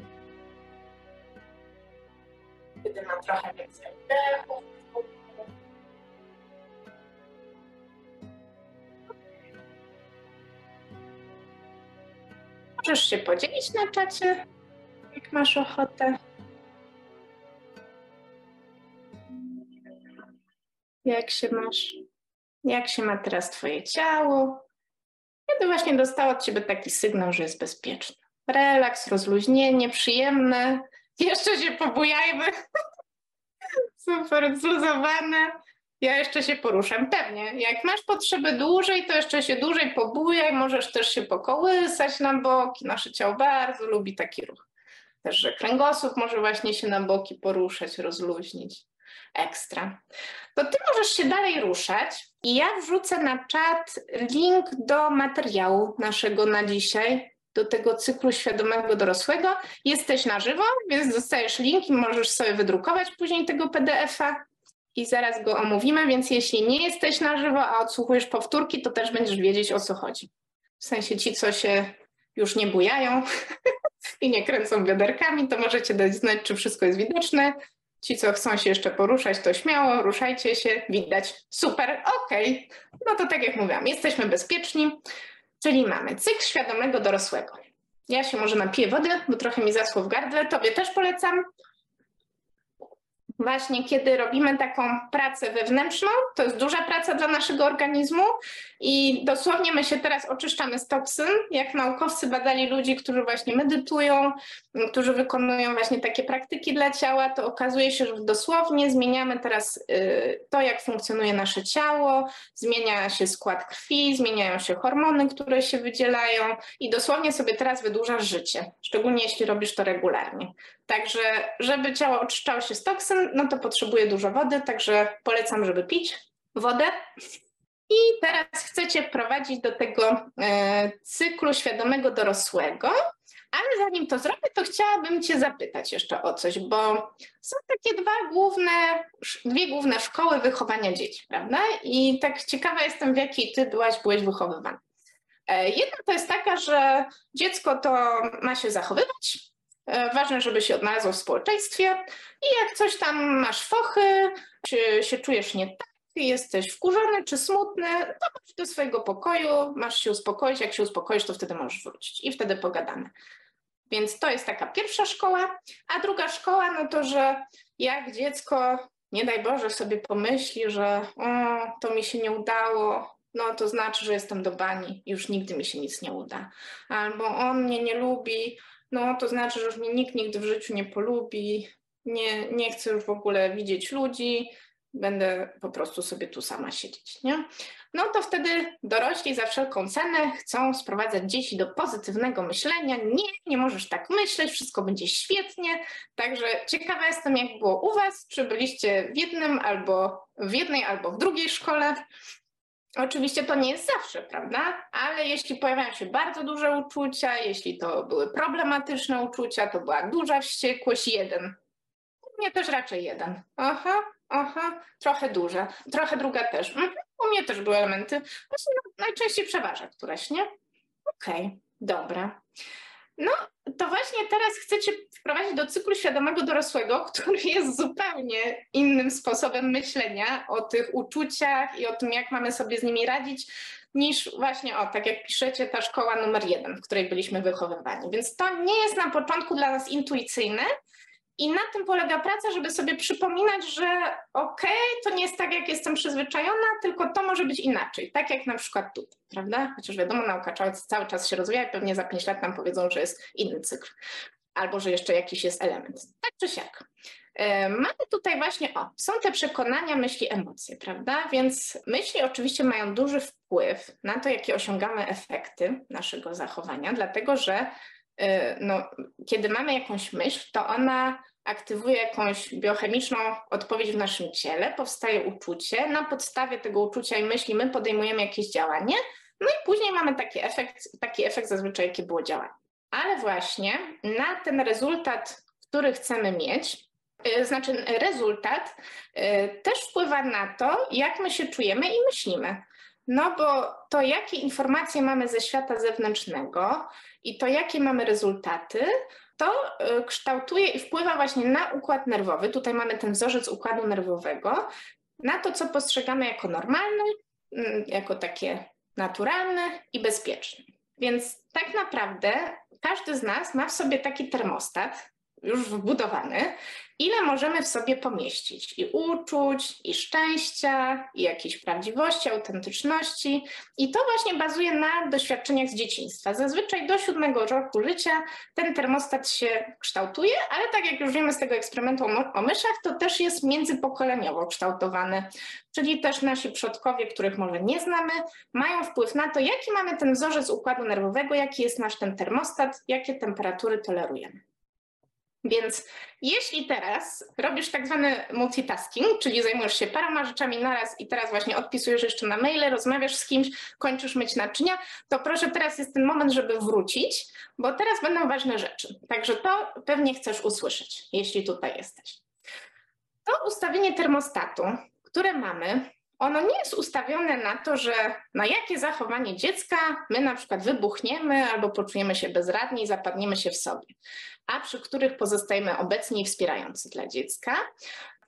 Kiedy ma trochę więcej oddechu. Możesz się podzielić na czacie, jak masz ochotę. Jak się masz? Jak się ma teraz Twoje ciało? Kiedy właśnie dostało od Ciebie taki sygnał, że jest bezpieczne? Relaks, rozluźnienie, przyjemne. Jeszcze się pobujajmy. (laughs) Super, zluzowane. Ja jeszcze się poruszam. Pewnie. Jak masz potrzeby dłużej, to jeszcze się dłużej pobujaj. Możesz też się pokołysać na boki. Nasze ciało bardzo lubi taki ruch. Też, że kręgosłup może właśnie się na boki poruszać, rozluźnić. Ekstra. To ty możesz się dalej ruszać i ja wrzucę na czat link do materiału naszego na dzisiaj, do tego cyklu świadomego dorosłego. Jesteś na żywo, więc dostajesz link i możesz sobie wydrukować później tego PDF-a i zaraz go omówimy, więc jeśli nie jesteś na żywo, a odsłuchujesz powtórki, to też będziesz wiedzieć o co chodzi. W sensie ci, co się już nie bujają (laughs) i nie kręcą wiaderkami, to możecie dać znać, czy wszystko jest widoczne. Ci, co chcą się jeszcze poruszać, to śmiało, ruszajcie się, widać. Super, okej. Okay. No to tak jak mówiłam, jesteśmy bezpieczni, czyli mamy cykl świadomego dorosłego. Ja się może napiję wody, bo trochę mi zasło w gardle. Tobie też polecam właśnie kiedy robimy taką pracę wewnętrzną, to jest duża praca dla naszego organizmu i dosłownie my się teraz oczyszczamy z toksyn, jak naukowcy badali ludzi, którzy właśnie medytują, którzy wykonują właśnie takie praktyki dla ciała, to okazuje się, że dosłownie zmieniamy teraz y, to, jak funkcjonuje nasze ciało, zmienia się skład krwi, zmieniają się hormony, które się wydzielają i dosłownie sobie teraz wydłużasz życie, szczególnie jeśli robisz to regularnie. Także, żeby ciało oczyszczało się z toksyn, no to potrzebuje dużo wody, także polecam, żeby pić wodę. I teraz chcecie prowadzić do tego e, cyklu świadomego dorosłego, ale zanim to zrobię, to chciałabym Cię zapytać jeszcze o coś, bo są takie dwa główne, dwie główne szkoły wychowania dzieci, prawda? I tak ciekawa jestem, w jakiej Ty byłaś, byłeś wychowywany. E, jedna to jest taka, że dziecko to ma się zachowywać, E, ważne, żeby się odnalazło w społeczeństwie i jak coś tam masz fochy, czy się czujesz nie tak, jesteś wkurzony czy smutny, to chodź do swojego pokoju, masz się uspokoić, jak się uspokoisz, to wtedy możesz wrócić. I wtedy pogadamy. Więc to jest taka pierwsza szkoła, a druga szkoła, no to, że jak dziecko, nie daj Boże, sobie pomyśli, że o, to mi się nie udało, no to znaczy, że jestem do bani, już nigdy mi się nic nie uda. Albo on mnie nie lubi, no to znaczy, że już mnie nikt nigdy w życiu nie polubi, nie, nie chcę już w ogóle widzieć ludzi, będę po prostu sobie tu sama siedzieć, nie? No to wtedy dorośli za wszelką cenę chcą sprowadzać dzieci do pozytywnego myślenia. Nie, nie możesz tak myśleć, wszystko będzie świetnie. Także ciekawa jestem, jak było u Was, czy byliście w jednym albo w jednej albo w drugiej szkole. Oczywiście to nie jest zawsze, prawda? Ale jeśli pojawiają się bardzo duże uczucia, jeśli to były problematyczne uczucia, to była duża wściekłość, jeden. U mnie też raczej jeden. Aha, aha, trochę duże, trochę druga też. Mhm. U mnie też były elementy. Właśnie najczęściej przeważa któraś, nie? Okej, okay, dobra. No, to właśnie teraz chcę Cię wprowadzić do cyklu świadomego dorosłego, (laughs) który jest zupełnie innym sposobem myślenia o tych uczuciach i o tym, jak mamy sobie z nimi radzić, niż właśnie o, tak jak piszecie, ta szkoła numer jeden, w której byliśmy wychowywani. Więc to nie jest na początku dla nas intuicyjne, i na tym polega praca, żeby sobie przypominać, że okej, okay, to nie jest tak, jak jestem przyzwyczajona, tylko to może być inaczej. Tak jak na przykład tutaj, prawda? Chociaż wiadomo, nauka cały czas się rozwija i pewnie za pięć lat nam powiedzą, że jest inny cykl. Albo że jeszcze jakiś jest element. Tak czy siak. Mamy tutaj właśnie, o, są te przekonania, myśli, emocje, prawda? Więc myśli oczywiście mają duży wpływ na to, jakie osiągamy efekty naszego zachowania, dlatego że Y, no, kiedy mamy jakąś myśl, to ona aktywuje jakąś biochemiczną odpowiedź w naszym ciele, powstaje uczucie, na podstawie tego uczucia i myśli my podejmujemy jakieś działanie, no i później mamy taki efekt, taki efekt zazwyczaj, jakie było działanie. Ale właśnie na ten rezultat, który chcemy mieć, y, znaczy rezultat y, też wpływa na to, jak my się czujemy i myślimy. No bo to, jakie informacje mamy ze świata zewnętrznego i to, jakie mamy rezultaty, to y, kształtuje i wpływa właśnie na układ nerwowy. Tutaj mamy ten wzorzec układu nerwowego, na to, co postrzegamy jako normalne, mm, jako takie naturalne i bezpieczne. Więc tak naprawdę każdy z nas ma w sobie taki termostat, już wbudowany, ile możemy w sobie pomieścić i uczuć, i szczęścia, i jakiejś prawdziwości, autentyczności. I to właśnie bazuje na doświadczeniach z dzieciństwa. Zazwyczaj do siódmego roku życia ten termostat się kształtuje, ale tak jak już wiemy z tego eksperymentu o myszach, to też jest międzypokoleniowo kształtowany. Czyli też nasi przodkowie, których może nie znamy, mają wpływ na to, jaki mamy ten wzorzec układu nerwowego, jaki jest nasz ten termostat, jakie temperatury tolerujemy. Więc jeśli teraz robisz tak zwany multitasking, czyli zajmujesz się paroma rzeczami naraz i teraz właśnie odpisujesz jeszcze na maile, rozmawiasz z kimś, kończysz myć naczynia, to proszę teraz jest ten moment, żeby wrócić, bo teraz będą ważne rzeczy. Także to pewnie chcesz usłyszeć, jeśli tutaj jesteś. To ustawienie termostatu, które mamy, ono nie jest ustawione na to, że na jakie zachowanie dziecka my na przykład wybuchniemy albo poczujemy się bezradni i zapadniemy się w sobie, a przy których pozostajemy obecni i wspierający dla dziecka.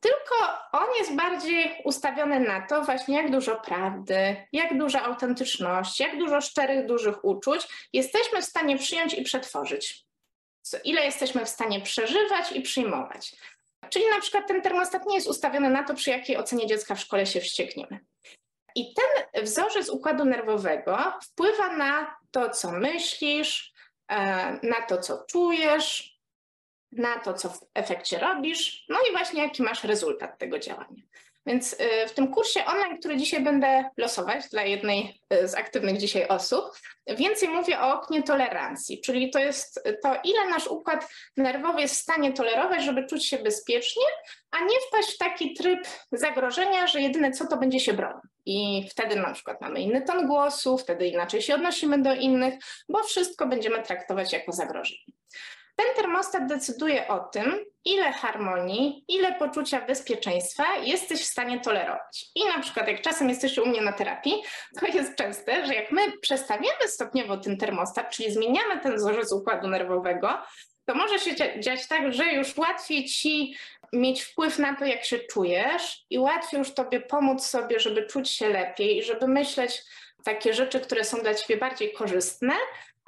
Tylko on jest bardziej ustawiony na to właśnie, jak dużo prawdy, jak dużo autentyczności, jak dużo szczerych, dużych uczuć jesteśmy w stanie przyjąć i przetworzyć. Ile jesteśmy w stanie przeżywać i przyjmować. Czyli na przykład ten termostat nie jest ustawiony na to, przy jakiej ocenie dziecka w szkole się wściekniemy. I ten wzorzec układu nerwowego wpływa na to, co myślisz, e, na to, co czujesz, na to, co w efekcie robisz, no i właśnie jaki masz rezultat tego działania. Więc y, w tym kursie online, który dzisiaj będę losować dla jednej y, z aktywnych dzisiaj osób, więcej mówię o oknie tolerancji, czyli to jest to, ile nasz układ nerwowy jest w stanie tolerować, żeby czuć się bezpiecznie, a nie wpaść w taki tryb zagrożenia, że jedyne co to będzie się bronić. I wtedy na przykład mamy inny ton głosu, wtedy inaczej się odnosimy do innych, bo wszystko będziemy traktować jako zagrożenie. Ten termostat decyduje o tym, ile harmonii, ile poczucia bezpieczeństwa jesteś w stanie tolerować. I na przykład, jak czasem jesteś u mnie na terapii, to jest częste, że jak my przestawiamy stopniowo ten termostat, czyli zmieniamy ten wzorzec układu nerwowego, to może się dziać tak, że już łatwiej ci mieć wpływ na to, jak się czujesz, i łatwiej już tobie pomóc sobie, żeby czuć się lepiej, żeby myśleć takie rzeczy, które są dla ciebie bardziej korzystne,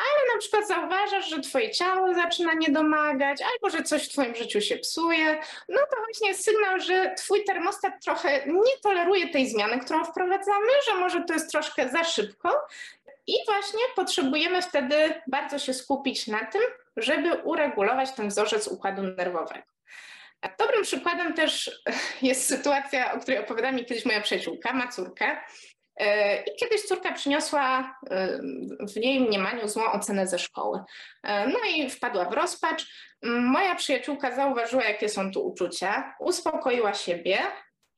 ale na przykład zauważasz, że twoje ciało zaczyna nie domagać, albo że coś w twoim życiu się psuje, no to właśnie jest sygnał, że twój termostat trochę nie toleruje tej zmiany, którą wprowadzamy, że może to jest troszkę za szybko. I właśnie potrzebujemy wtedy bardzo się skupić na tym, żeby uregulować ten wzorzec układu nerwowego. Dobrym przykładem też jest sytuacja, o której opowiada mi kiedyś moja przyjaciółka, ma córkę, I kiedyś córka przyniosła e, w jej mniemaniu złą ocenę ze szkoły. E, no i wpadła w rozpacz. Moja przyjaciółka zauważyła, jakie są tu uczucia, uspokoiła siebie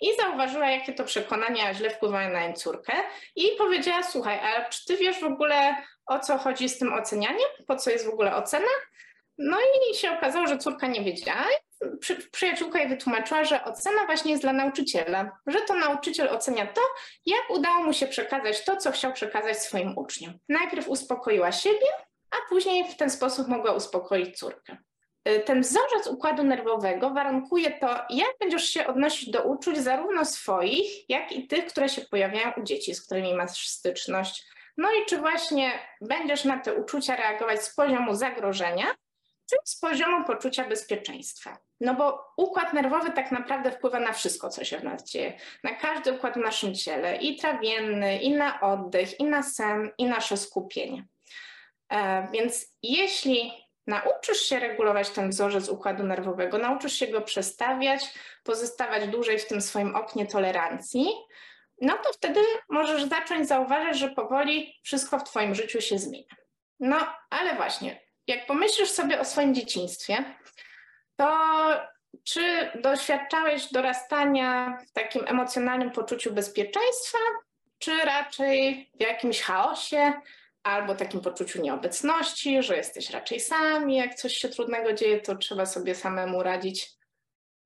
i zauważyła, jakie to przekonania źle wpływają na jej córkę i powiedziała, słuchaj, a czy ty wiesz w ogóle o co chodzi z tym ocenianiem? Po co jest w ogóle ocena? No i się okazało, że córka nie wiedziała. Przy, przyjaciółka jej wytłumaczyła, że ocena właśnie jest dla nauczyciela, że to nauczyciel ocenia to, jak udało mu się przekazać to, co chciał przekazać swoim uczniom. Najpierw uspokoiła siebie, a później w ten sposób mogła uspokoić córkę. Y, ten wzorzec układu nerwowego warunkuje to, jak będziesz się odnosić do uczuć zarówno swoich, jak i tych, które się pojawiają u dzieci, z którymi masz styczność. No i czy właśnie będziesz na te uczucia reagować z poziomu zagrożenia, czy z poziomu poczucia bezpieczeństwa. No bo układ nerwowy tak naprawdę wpływa na wszystko, co się w nas dzieje, na każdy układ w naszym ciele, i trawienny, i na oddech, i na sen, i nasze skupienie. E, więc jeśli nauczysz się regulować ten wzorzec układu nerwowego, nauczysz się go przestawiać, pozostawać dłużej w tym swoim oknie tolerancji, no to wtedy możesz zacząć zauważyć, że powoli wszystko w Twoim życiu się zmienia. No, ale właśnie, jak pomyślisz sobie o swoim dzieciństwie, to czy doświadczałeś dorastania w takim emocjonalnym poczuciu bezpieczeństwa, czy raczej w jakimś chaosie albo takim poczuciu nieobecności, że jesteś raczej sami, jak coś się trudnego dzieje, to trzeba sobie samemu radzić.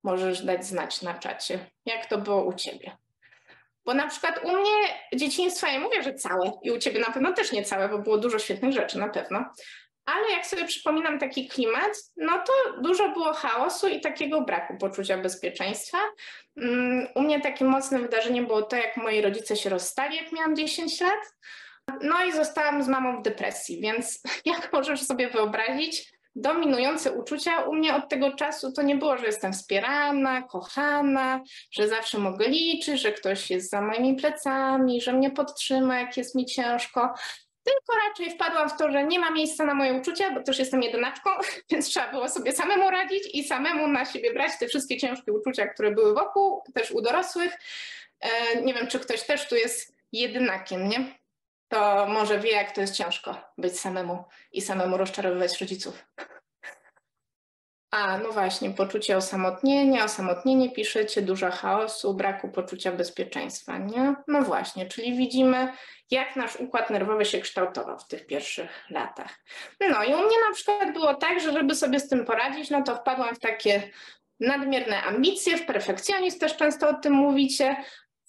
Możesz dać znać na czacie, jak to było u ciebie. Bo na przykład u mnie dzieciństwa, ja mówię, że całe i u ciebie na pewno też nie całe, bo było dużo świetnych rzeczy na pewno, ale jak sobie przypominam taki klimat, no to dużo było chaosu i takiego braku poczucia bezpieczeństwa. Mm, u mnie takim mocnym wydarzeniem było to, jak moi rodzice się rozstali, jak miałam 10 lat. No i zostałam z mamą w depresji, więc (laughs) jak możesz sobie wyobrazić, dominujące uczucia u mnie od tego czasu to nie było, że jestem wspierana, kochana, że zawsze mogę liczyć, że ktoś jest za moimi plecami, że mnie podtrzyma, jak jest mi ciężko tylko raczej wpadłam w to, że nie ma miejsca na moje uczucia, bo też jestem jedynaczką, (laughs) więc trzeba było sobie samemu radzić i samemu na siebie brać te wszystkie ciężkie uczucia, które były wokół, też u dorosłych. E, nie wiem, czy ktoś też tu jest jedynakiem, nie? To może wie, jak to jest ciężko być samemu i samemu rozczarowywać rodziców. A, no właśnie, poczucie osamotnienia, osamotnienie piszecie, dużo chaosu, braku poczucia bezpieczeństwa, nie? No właśnie, czyli widzimy, jak nasz układ nerwowy się kształtował w tych pierwszych latach. No i u mnie na przykład było tak, że żeby sobie z tym poradzić, no to wpadłam w takie nadmierne ambicje, w perfekcjonizm też często o tym mówicie,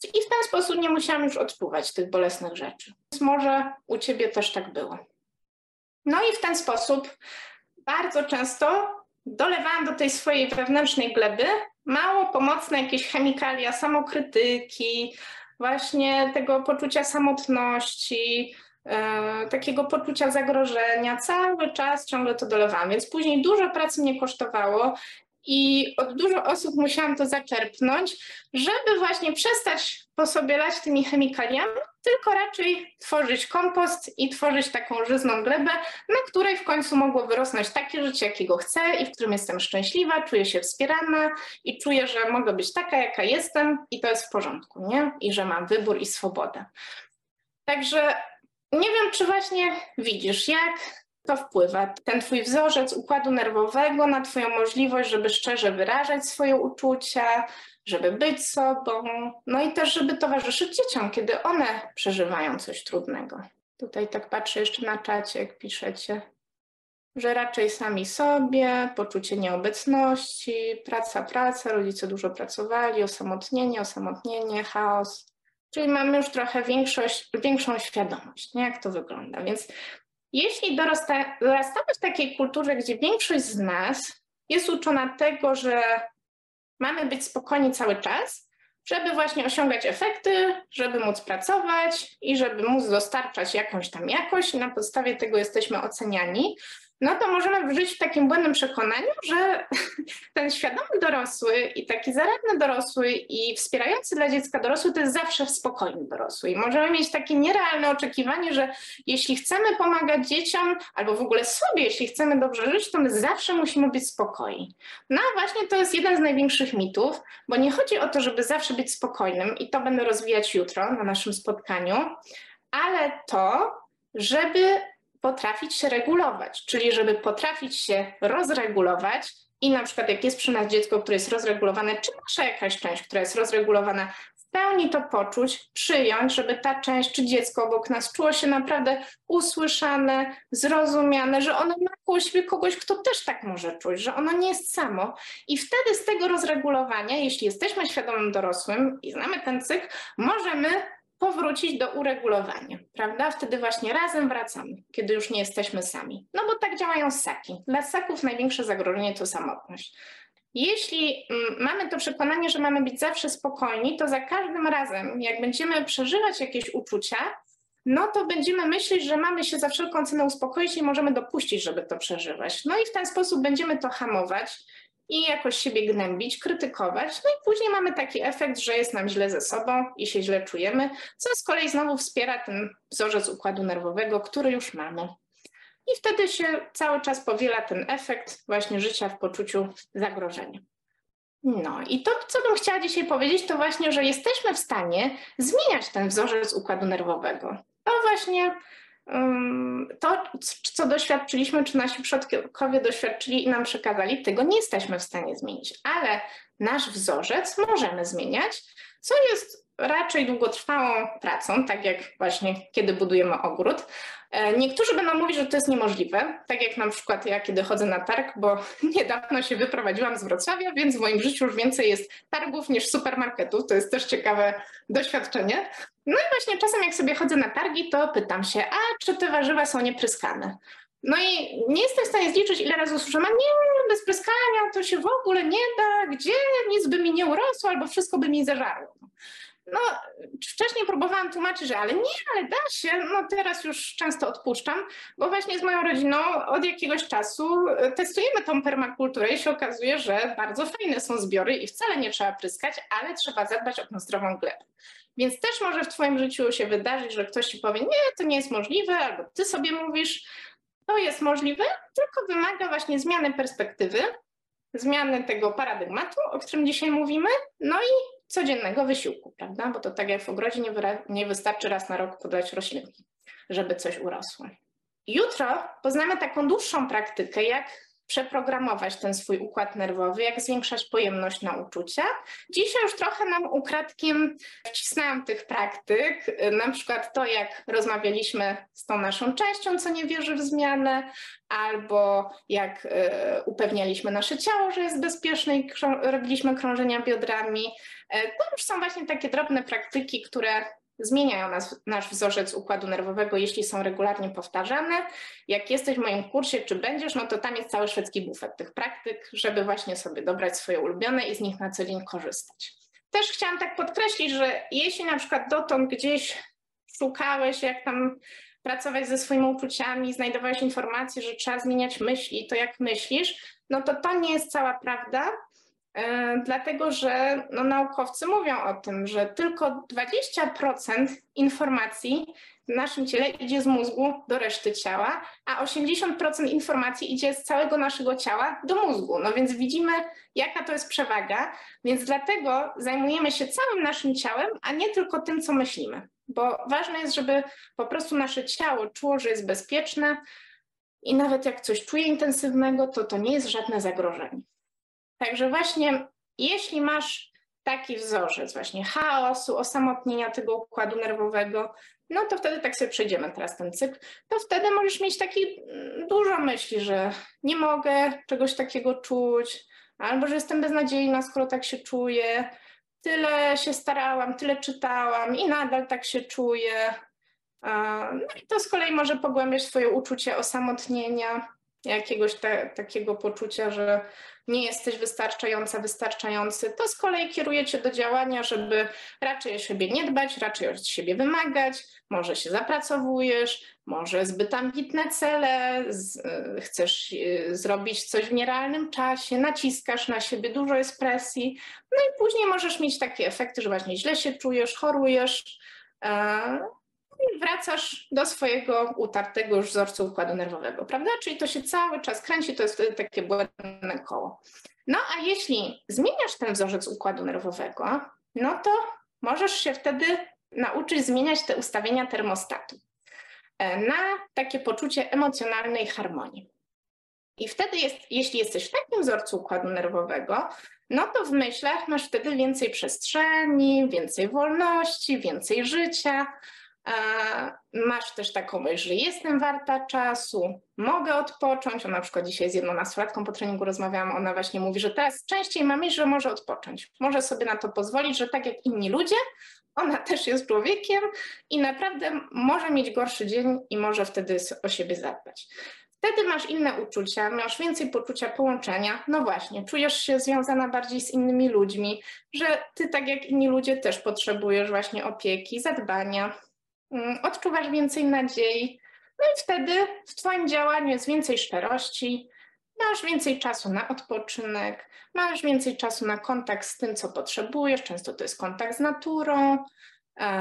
i w ten sposób nie musiałam już odczuwać tych bolesnych rzeczy. Więc może u ciebie też tak było. No i w ten sposób bardzo często dolewałam do tej swojej wewnętrznej gleby mało pomocne jakieś chemikalia samokrytyki, właśnie tego poczucia samotności, e, takiego poczucia zagrożenia. Cały czas ciągle to dolewałam, więc później dużo pracy mnie kosztowało i od dużo osób musiałam to zaczerpnąć, żeby właśnie przestać po sobie lać tymi chemikaliami, tylko raczej tworzyć kompost i tworzyć taką żyzną glebę, na której w końcu mogło wyrosnąć takie życie, jakiego chcę i w którym jestem szczęśliwa, czuję się wspierana i czuję, że mogę być taka, jaka jestem i to jest w porządku, nie? I że mam wybór i swobodę. Także nie wiem, czy właśnie widzisz, jak to wpływa, ten twój wzorzec układu nerwowego na twoją możliwość, żeby szczerze wyrażać swoje uczucia, żeby być sobą, no i też, żeby towarzyszyć dzieciom, kiedy one przeżywają coś trudnego. Tutaj tak patrzę jeszcze na czacie, jak piszecie, że raczej sami sobie, poczucie nieobecności, praca, praca, rodzice dużo pracowali, osamotnienie, osamotnienie, chaos. Czyli mamy już trochę większość, większą świadomość, nie? jak to wygląda. Więc jeśli dorasta, dorastamy w takiej kulturze, gdzie większość z nas jest uczona tego, że mamy być spokojni cały czas, żeby właśnie osiągać efekty, żeby móc pracować i żeby móc dostarczać jakąś tam jakość, na podstawie tego jesteśmy oceniani, no to możemy żyć w takim błędnym przekonaniu, że (laughs) ten świadomy dorosły i taki zaradny dorosły i wspierający dla dziecka dorosły to jest zawsze spokojny dorosły. I możemy mieć takie nierealne oczekiwanie, że jeśli chcemy pomagać dzieciom, albo w ogóle sobie, jeśli chcemy dobrze żyć, to my zawsze musimy być spokojni. No właśnie to jest jeden z największych mitów, bo nie chodzi o to, żeby zawsze być spokojnym i to będę rozwijać jutro na naszym spotkaniu, ale to, żeby potrafić się regulować, czyli żeby potrafić się rozregulować i na przykład jak jest przy nas dziecko, które jest rozregulowane, czy nasza jakaś część, która jest rozregulowana, w pełni to poczuć, przyjąć, żeby ta część czy dziecko obok nas czuło się naprawdę usłyszane, zrozumiane, że ono ma koło siebie kogoś, kto też tak może czuć, że ono nie jest samo. I wtedy z tego rozregulowania, jeśli jesteśmy świadomym dorosłym i znamy ten cykl, możemy powrócić do uregulowania, prawda? Wtedy właśnie razem wracamy, kiedy już nie jesteśmy sami. No bo tak działają ssaki. Dla ssaków największe zagrożenie to samotność. Jeśli mm, mamy to przekonanie, że mamy być zawsze spokojni, to za każdym razem, jak będziemy przeżywać jakieś uczucia, no to będziemy myśleć, że mamy się za wszelką cenę uspokoić i możemy dopuścić, żeby to przeżywać. No i w ten sposób będziemy to hamować i jakoś siebie gnębić, krytykować. No i później mamy taki efekt, że jest nam źle ze sobą i się źle czujemy, co z kolei znowu wspiera ten wzorzec układu nerwowego, który już mamy. I wtedy się cały czas powiela ten efekt właśnie życia w poczuciu zagrożenia. No i to, co bym chciała dzisiaj powiedzieć, to właśnie, że jesteśmy w stanie zmieniać ten wzorzec układu nerwowego. To właśnie to, co doświadczyliśmy, czy nasi przodkowie doświadczyli i nam przekazali, tego nie jesteśmy w stanie zmienić, ale nasz wzorzec możemy zmieniać, co jest raczej długotrwałą pracą, tak jak właśnie kiedy budujemy ogród. E, niektórzy będą mówić, że to jest niemożliwe, tak jak na przykład ja, kiedy chodzę na targ, bo (laughs) niedawno się wyprowadziłam z Wrocławia, więc w moim życiu już więcej jest targów niż supermarketów. To jest też ciekawe doświadczenie. No i właśnie czasem jak sobie chodzę na targi, to pytam się, a czy te warzywa są niepryskane? No i nie jestem w stanie zliczyć, ile razy usłyszałam, a nie, bez pryskania to się w ogóle nie da, gdzie nic by mi nie urosło, albo wszystko by mi zażarło. No, wcześniej próbowałam tłumaczyć, że ale nie, ale da się. No teraz już często odpuszczam, bo właśnie z moją rodziną od jakiegoś czasu e, testujemy tą permakulturę i się okazuje, że bardzo fajne są zbiory i wcale nie trzeba pryskać, ale trzeba zadbać o tą zdrową glebę. Więc też może w Twoim życiu się wydarzyć, że ktoś Ci powie, nie, to nie jest możliwe, albo Ty sobie mówisz, to jest możliwe, tylko wymaga właśnie zmiany perspektywy, zmiany tego paradygmatu, o którym dzisiaj mówimy, no i codziennego wysiłku, prawda? Bo to tak jak w ogrodzie nie, nie wystarczy raz na rok podać roślinki, żeby coś urosło. Jutro poznamy taką dłuższą praktykę, jak przeprogramować ten swój układ nerwowy, jak zwiększać pojemność na uczucia. Dzisiaj już trochę nam ukradkiem wcisnęłam tych praktyk, na przykład to, jak rozmawialiśmy z tą naszą częścią, co nie wierzy w zmianę, albo jak y, upewnialiśmy nasze ciało, że jest bezpieczne i robiliśmy krążenia biodrami. E, to już są właśnie takie drobne praktyki, które zmieniają nas, nasz wzorzec układu nerwowego, jeśli są regularnie powtarzane. Jak jesteś w moim kursie, czy będziesz, no to tam jest cały szwedzki bufet tych praktyk, żeby właśnie sobie dobrać swoje ulubione i z nich na co dzień korzystać. Też chciałam tak podkreślić, że jeśli na przykład dotąd gdzieś szukałeś, jak tam pracować ze swoimi uczuciami, znajdowałeś informacje, że trzeba zmieniać myśli, to jak myślisz, no to to nie jest cała prawda, dlatego że no, naukowcy mówią o tym, że tylko 20% informacji w naszym ciele idzie z mózgu do reszty ciała, a 80% informacji idzie z całego naszego ciała do mózgu. No więc widzimy, jaka to jest przewaga, więc dlatego zajmujemy się całym naszym ciałem, a nie tylko tym, co myślimy. Bo ważne jest, żeby po prostu nasze ciało czuło, że jest bezpieczne i nawet jak coś czuje intensywnego, to to nie jest żadne zagrożenie. Także właśnie jeśli masz taki wzorzec właśnie chaosu, osamotnienia tego układu nerwowego, no to wtedy tak sobie przejdziemy teraz ten cykl, to wtedy możesz mieć taki mm, dużo myśli, że nie mogę czegoś takiego czuć, albo że jestem beznadziejna, skoro tak się czuję, tyle się starałam, tyle czytałam i nadal tak się czuję. No i to z kolei może pogłębiać swoje uczucie osamotnienia, jakiegoś te, takiego poczucia, że nie jesteś wystarczająca, wystarczający, to z kolei kieruje cię do działania, żeby raczej o siebie nie dbać, raczej od siebie wymagać, może się zapracowujesz, może zbyt ambitne cele, z, y, chcesz y, zrobić coś w nierealnym czasie, naciskasz na siebie, dużo jest presji, no i później możesz mieć takie efekty, że właśnie źle się czujesz, chorujesz, wracasz do swojego utartego już wzorcu układu nerwowego, prawda? Czyli to się cały czas kręci, to jest takie błędne koło. No a jeśli zmieniasz ten wzorzec układu nerwowego, no to możesz się wtedy nauczyć zmieniać te ustawienia termostatu. na takie poczucie emocjonalnej harmonii. I wtedy, jest, jeśli jesteś w takim wzorcu układu nerwowego, no to w myślach masz wtedy więcej przestrzeni, więcej wolności, więcej życia. Masz też taką myśl, że jestem warta czasu, mogę odpocząć. Ona na przykład dzisiaj z jedną nastolatką po treningu rozmawiałam, ona właśnie mówi, że teraz częściej ma myśl, że może odpocząć. Może sobie na to pozwolić, że tak jak inni ludzie, ona (laughs) też jest człowiekiem i naprawdę może mieć gorszy dzień i może wtedy o siebie zadbać. Wtedy masz inne uczucia, masz więcej poczucia połączenia. No właśnie, czujesz się związana bardziej z innymi ludźmi, że ty, tak jak inni ludzie, też potrzebujesz właśnie opieki, zadbania, odczuwasz więcej nadziei. No i wtedy w Twoim działaniu jest więcej szczerości, masz więcej czasu na odpoczynek, masz więcej czasu na kontakt z tym, co potrzebujesz. Często to jest kontakt z naturą. E,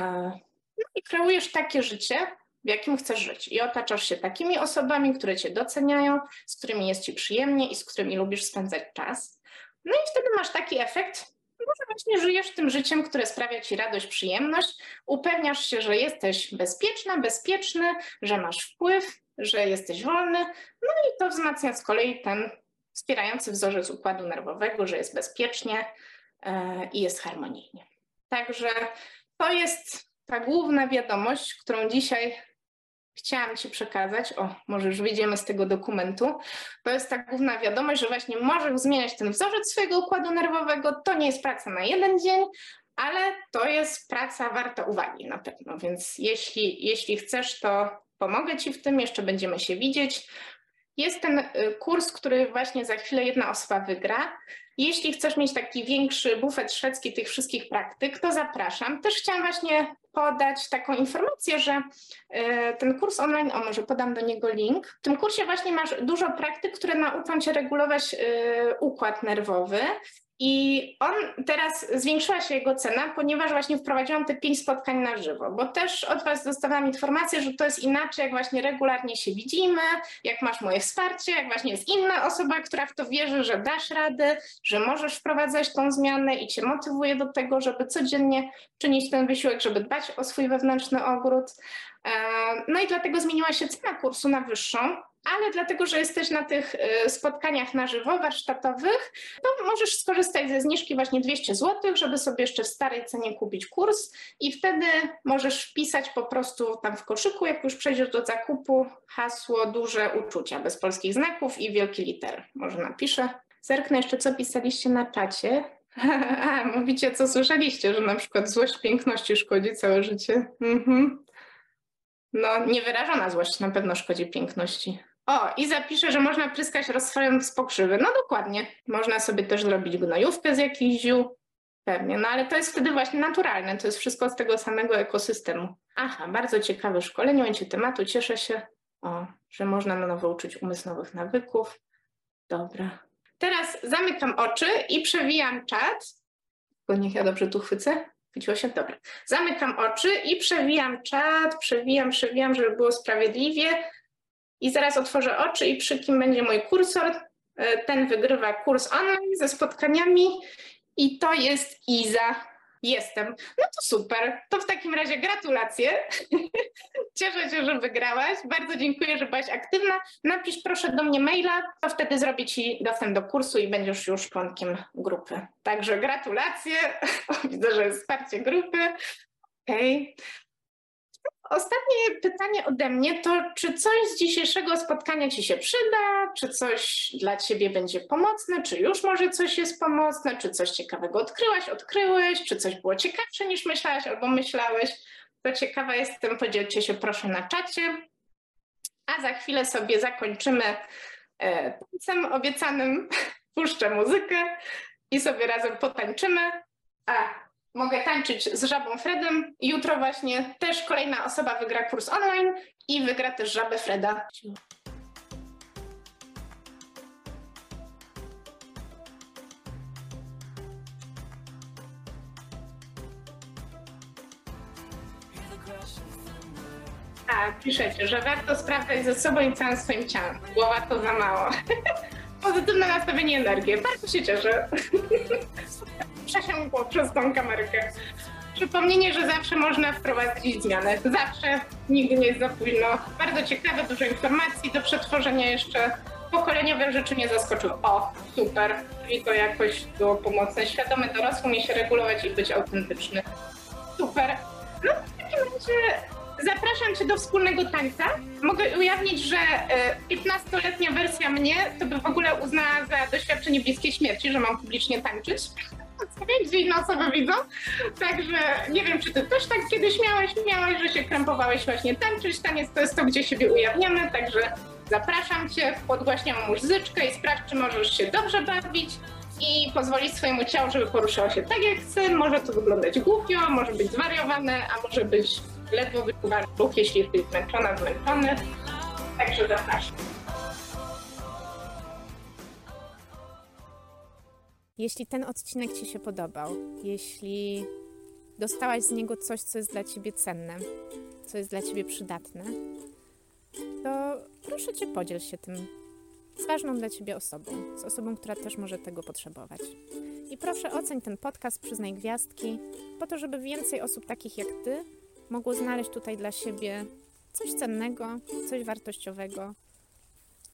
no i kreujesz takie życie, w jakim chcesz żyć. I otaczasz się takimi osobami, które cię doceniają, z którymi jest ci przyjemnie i z którymi lubisz spędzać czas. No i wtedy masz taki efekt, może właśnie żyjesz tym życiem, które sprawia ci radość, przyjemność, upewniasz się, że jesteś bezpieczna, bezpieczny, że masz wpływ, że jesteś wolny, no i to wzmacnia z kolei ten wspierający wzorzec układu nerwowego, że jest bezpiecznie e, i jest harmonijnie. Także to jest ta główna wiadomość, którą dzisiaj chciałam Ci przekazać, o, może już wyjdziemy z tego dokumentu, to jest ta główna wiadomość, że właśnie możesz zmieniać ten wzorzec swojego układu nerwowego. To nie jest praca na jeden dzień, ale to jest praca warta uwagi na pewno. Więc jeśli, jeśli chcesz, to pomogę Ci w tym, jeszcze będziemy się widzieć. Jest ten y, kurs, który właśnie za chwilę jedna osoba wygra. Jeśli chcesz mieć taki większy bufet szwedzki tych wszystkich praktyk, to zapraszam. Też chciałam właśnie podać taką informację, że y, ten kurs online, o może podam do niego link. W tym kursie właśnie masz dużo praktyk, które nauczą cię regulować y, układ nerwowy i on teraz zwiększyła się jego cena, ponieważ właśnie wprowadziłam te pięć spotkań na żywo, bo też od Was dostawałam informację, że to jest inaczej, jak właśnie regularnie się widzimy, jak masz moje wsparcie, jak właśnie jest inna osoba, która w to wierzy, że dasz radę, że możesz wprowadzać tą zmianę i Cię motywuje do tego, żeby codziennie czynić ten wysiłek, żeby dbać o swój wewnętrzny ogród. E, no i dlatego zmieniła się cena kursu na wyższą, ale dlatego, że jesteś na tych y, spotkaniach na żywo, warsztatowych, to możesz skorzystać ze zniżki właśnie 200 zł, żeby sobie jeszcze w starej cenie kupić kurs i wtedy możesz wpisać po prostu tam w koszyku, jak już przejdziesz do zakupu, hasło duże uczucia, bez polskich znaków i wielkie litery. Może napiszę. Zerknę jeszcze, co pisaliście na czacie. (laughs) A, mówicie, co słyszeliście, że na przykład złość piękności szkodzi całe życie. Mhm. No, niewyrażona złość na pewno szkodzi piękności. O, i zapiszę, że można pryskać rozswając pokrzywy. No dokładnie. Można sobie też zrobić gnojówkę z jakichś ziół. Pewnie, no ale to jest wtedy właśnie naturalne. To jest wszystko z tego samego ekosystemu. Aha, bardzo ciekawe szkolenie, będzie tematu. Cieszę się, o, że można na nowo uczyć umysł nowych nawyków. Dobra. Teraz zamykam oczy i przewijam czat. Tylko niech ja dobrze tu chwycę. Chwyciło się? Dobra. Zamykam oczy i przewijam czat, przewijam, przewijam, żeby było sprawiedliwie. I zaraz otworzę oczy i przy kim będzie mój kursor. E, ten wygrywa kurs online ze spotkaniami i to jest Iza. Jestem. No to super. To w takim razie gratulacje. (laughs) Cieszę się, że wygrałaś. Bardzo dziękuję, że byłaś aktywna. Napisz proszę do mnie maila, to wtedy zrobię Ci dostęp do kursu i będziesz już członkiem grupy. Także gratulacje. (laughs) Widzę, że jest wsparcie grupy. Okej. Okay. Ostatnie pytanie ode mnie to, czy coś z dzisiejszego spotkania Ci się przyda, czy coś dla Ciebie będzie pomocne, czy już może coś jest pomocne, czy coś ciekawego odkryłaś, odkryłeś, czy coś było ciekawsze niż myślałaś albo myślałeś. To ciekawa jestem, podzielcie się proszę na czacie. A za chwilę sobie zakończymy e, tańcem obiecanym. (laughs) Puszczę muzykę i sobie razem potańczymy. A mogę tańczyć z żabą Fredem. Jutro właśnie też kolejna osoba wygra kurs online i wygra też żabę Freda. Tak, piszecie, że warto sprawdzać ze sobą i całym swoim ciałem. Głowa to za mało. (laughs) Pozytywne nastawienie energii. Bardzo się cieszę. (laughs) przesiąkło przez tą kamerkę. przypomnienie, że zawsze można wprowadzić zmianę. Zawsze, nigdy nie jest za późno. Bardzo ciekawe, dużo informacji do przetworzenia jeszcze. Pokoleniowe rzeczy mnie zaskoczyły. O, super. I to jakoś było pomocne. Świadomy dorosły umie się regulować i być autentyczny. Super. No w takim razie zapraszam Cię do wspólnego tańca. Mogę ujawnić, że e, 15-letnia wersja mnie to by w ogóle uznała za doświadczenie bliskiej śmierci, że mam publicznie tańczyć. Gdzie inne osoby widzą. Także nie wiem, czy Ty też tak kiedyś miałeś, miałeś, że się krępowałeś właśnie tańczyć. Taniec to jest to, gdzie siebie ujawniamy, także zapraszam Cię, podgłaśniam muzyczkę i sprawdź, czy możesz się dobrze bawić i pozwolić swojemu ciału, żeby poruszało się tak jak chce. Może to wyglądać głupio, może być zwariowane, a może być ledwo wyczuwalny ruch, jeśli jesteś zmęczona, zmęczony. Także zapraszam. Jeśli ten odcinek Ci się podobał, jeśli dostałaś z niego coś, co jest dla Ciebie cenne, co jest dla Ciebie przydatne, to proszę Cię podziel się tym z ważną dla Ciebie osobą, z osobą, która też może tego potrzebować. I proszę oceń ten podcast, przyznaj gwiazdki, po to, żeby więcej osób takich jak Ty mogło znaleźć tutaj dla siebie coś cennego, coś wartościowego